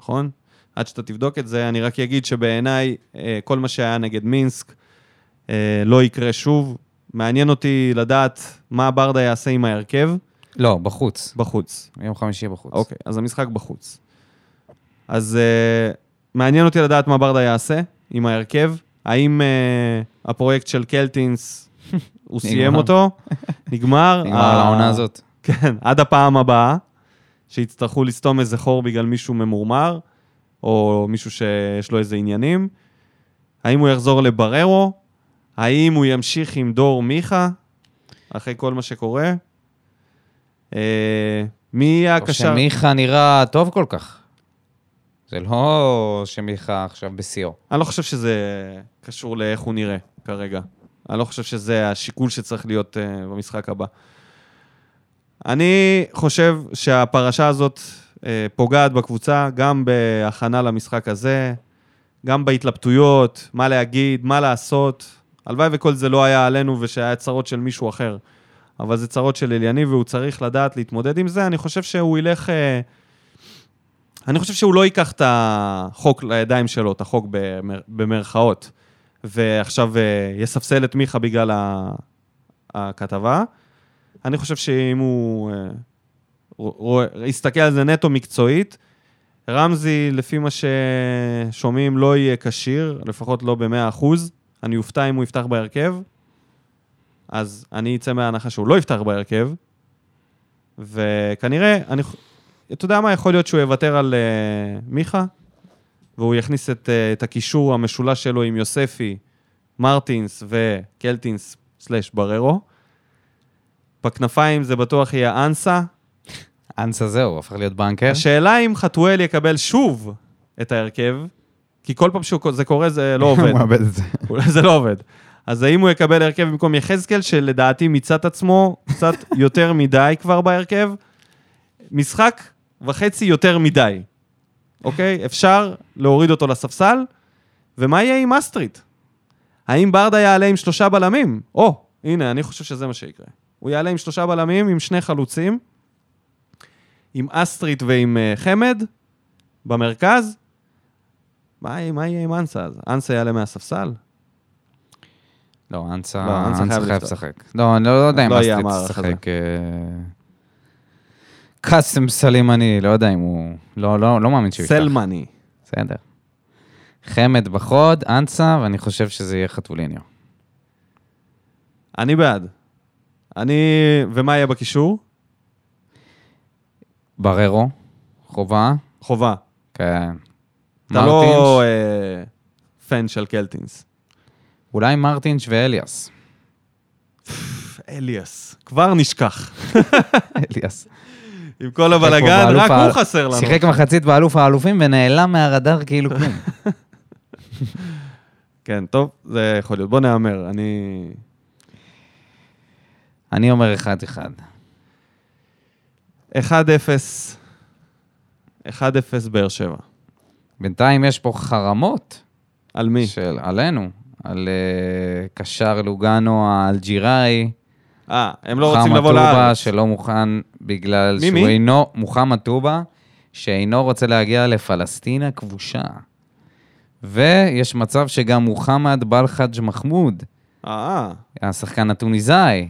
נכון? עד שאתה תבדוק את זה, אני רק אגיד שבעיניי אה, כל מה שהיה נגד מינסק אה, לא יקרה שוב. מעניין אותי לדעת מה ברדה יעשה עם ההרכב לא, בחוץ. בחוץ. יום חמישי בחוץ. אוקיי, אז המשחק בחוץ. אז uh, מעניין אותי לדעת מה ברדה יעשה עם ההרכב. האם uh, הפרויקט של קלטינס, הוא סיים. אותו? נגמר. נגמר ה- לעונה הזאת. כן, עד הפעם הבאה, שיצטרכו לסתום איזה חור בגלל מישהו ממורמר, או מישהו שיש לו איזה עניינים. האם הוא יחזור לבררו? האם הוא ימשיך עם דור מיכה, אחרי כל מה שקורה? אה, מי יהיה או הקשר? שמיכה נראה טוב כל כך. זה לא שמיכה עכשיו בשיאו. אני לא חושב שזה קשור לאיך הוא נראה כרגע. אני לא חושב שזה השיקול שצריך להיות uh, במשחק הבא. אני חושב שהפרשה הזאת uh, פוגעת בקבוצה, גם בהכנה למשחק הזה, גם בהתלבטויות, מה להגיד, מה לעשות. הלוואי וכל זה לא היה עלינו ושהיה צרות של מישהו אחר. אבל זה צרות של אליניב והוא צריך לדעת להתמודד עם זה. אני חושב שהוא ילך... אה, אני חושב שהוא לא ייקח את החוק לידיים שלו, את החוק במר, במרכאות, ועכשיו אה, יספסל את מיכה בגלל הכתבה. אני חושב שאם הוא אה, רואה, יסתכל על זה נטו מקצועית, רמזי, לפי מה ששומעים, לא יהיה כשיר, לפחות לא ב-100%. אני אופתע אם הוא יפתח בהרכב, אז אני אצא מההנחה שהוא לא יפתח בהרכב, וכנראה, אני, אתה יודע מה, יכול להיות שהוא יוותר על uh, מיכה, והוא יכניס את, uh, את הקישור המשולש שלו עם יוספי, מרטינס וקלטינס סלאש בררו. בכנפיים זה בטוח יהיה אנסה. אנסה זהו, הפך להיות בנקר. השאלה אם חתואל יקבל שוב את ההרכב, כי כל פעם שזה קורה זה לא עובד. הוא מאבד את זה. אולי זה לא עובד. אז האם הוא יקבל הרכב במקום יחזקאל, שלדעתי מיצה את עצמו קצת יותר מדי כבר בהרכב? משחק וחצי יותר מדי, אוקיי? אפשר להוריד אותו לספסל, ומה יהיה עם אסטריט? האם ברדה יעלה עם שלושה בלמים? או, הנה, אני חושב שזה מה שיקרה. הוא יעלה עם שלושה בלמים, עם שני חלוצים, עם אסטריט ועם אה, חמד, במרכז. מה, מה יהיה עם אנסה אז? אנסה יעלה מהספסל? לא, אנסה לא, אנסה אנסה חייב. לשחק. לא, אני לא יודע אם לא אסטריט ישחק. קאסם סלימני, לא יודע אם הוא... לא, לא, לא מאמין שהוא יפתח. סלמני. בסדר. חמד בחוד, אנסה, ואני חושב שזה יהיה חתוליניו. אני בעד. אני... ומה יהיה בקישור? בררו, חובה, חובה. כן. אתה לא אה, פן של קלטינס. אולי מרטינש ואליאס. אליאס. כבר נשכח. אליאס. עם כל הבלאגן, רק הוא חסר לנו. שיחק מחצית באלוף האלופים ונעלם מהרדאר כאילו כלום. כן, טוב, זה יכול להיות. בוא נהמר, אני... אני אומר 1-1. 1-0 1-0 באר שבע. בינתיים יש פה חרמות על מי? של, עלינו, על אה, קשר לוגאנו האלג'יראי. אה, הם לא רוצים לבוא טובה לארץ. שלא מוכן בגלל מי, שהוא מי? אינו, מוחמד טובה, שאינו רוצה להגיע לפלסטין הכבושה. ויש מצב שגם מוחמד בלחג' מחמוד, אה, השחקן הטוניסאי,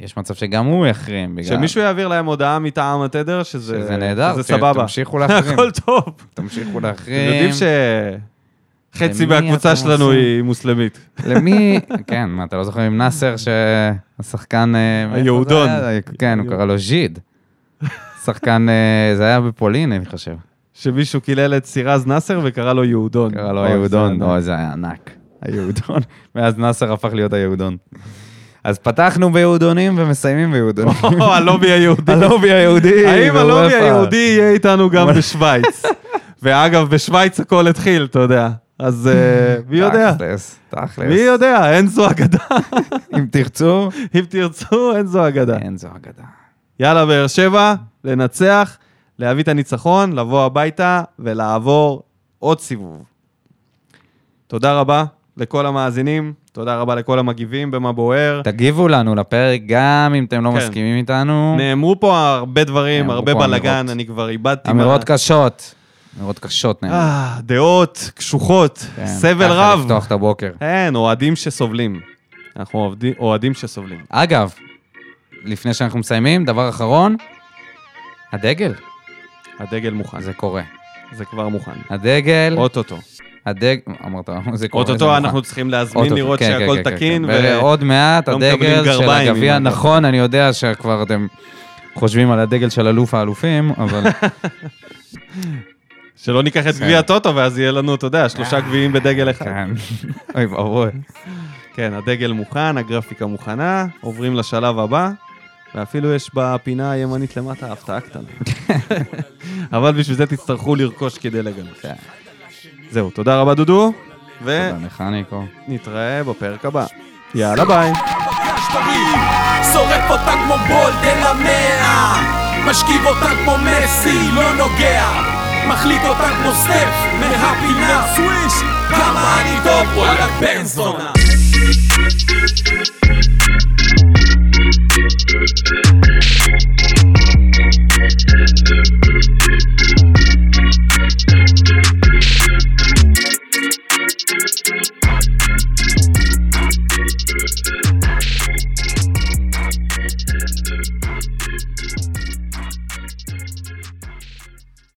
יש מצב שגם הוא יחרים בגלל... שמישהו יעביר להם הודעה מטעם התדר, שזה שזה נהדר, שזה סבבה. תמשיכו להחרים. הכל טוב. תמשיכו אתם להחרים. יודעים שחצי למי מהקבוצה שלנו? היא מוסלמית. למי, כן, מה, אתה לא זוכר עם נאסר שהשחקן... אה, היהודון. כן, הוא קרא לו ז'יד. שחקן, אה, זה היה בפולין, אני חושב. שמישהו קילל את סירז נאסר וקרא לו יהודון. קרא לו היהודון, אוי, זה היה ענק. היהודון. מאז נאסר הפך להיות היהודון. אז פתחנו ביהודונים ומסיימים ביהודונים. או, הלובי היהודי. הלובי היהודי. האם הלובי באופ"א. היהודי יהיה איתנו גם בשוויץ? ואגב, בשוויץ הכל התחיל, אתה יודע. אז אה, מי יודע? תכלס, תכלס. מי יודע? אין זו אגדה. אם תרצו, אם תרצו, אין זו אגדה. אין זו אגדה. יאללה, באר שבע, לנצח, להביא את הניצחון, לבוא הביתה ולעבור עוד סיבוב. תודה רבה לכל המאזינים, תודה רבה לכל המגיבים במה בוער. תגיבו לנו לפרק, גם אם אתם לא כן. מסכימים איתנו. נאמרו פה הרבה דברים, הרבה בלאגן. אני כבר איבדתי... אמירות מה- קשות. אמירות קשות. אה, דעות קשוחות, כן, סבל ככה רב. לפתוח את הבוקר. אין, אוהדים שסובלים. אנחנו אוהדים- שסובלים. אגב, לפני שאנחנו מסיימים, דבר אחרון, הדגל, הדגל מוכן, זה קורה. זה כבר מוכן. הדגל, אוטוטו. הדגל, אמרת, זה קורה. אוטוטו. אנחנו צריכים להזמין לראות כן, שהכל כן, כן, תקין. כן. ו- ועוד מעט לא הדגל של הגביע, נכון, אני יודע שכבר אתם חושבים על הדגל של אלוף האלופים, אבל שלא ניקח את בסדר. גביע הטוטו, ואז יהיה לנו, אתה יודע, שלושה גביעים בדגל אחד. כן. אוי ואבוי. כן, הדגל מוכן, הגרפיקה מוכנה, עוברים לשלב הבא, ואפילו יש בפינה הימנית למטה הפתעה קטנה. אבל בשביל זה תצטרכו לרכוש כדי לגלות. כן. זהו, תודה רבה דודו, תודה לך, ניקו. ונתראה בפרק הבא. יאללה ביי. שורף אותה כמו בולדן המאה משכיב אותה כמו מסי, לא נוגע מחליק אותה כמו סטפ מהפינה סוויש כמה אני טוב וואלה בן זונה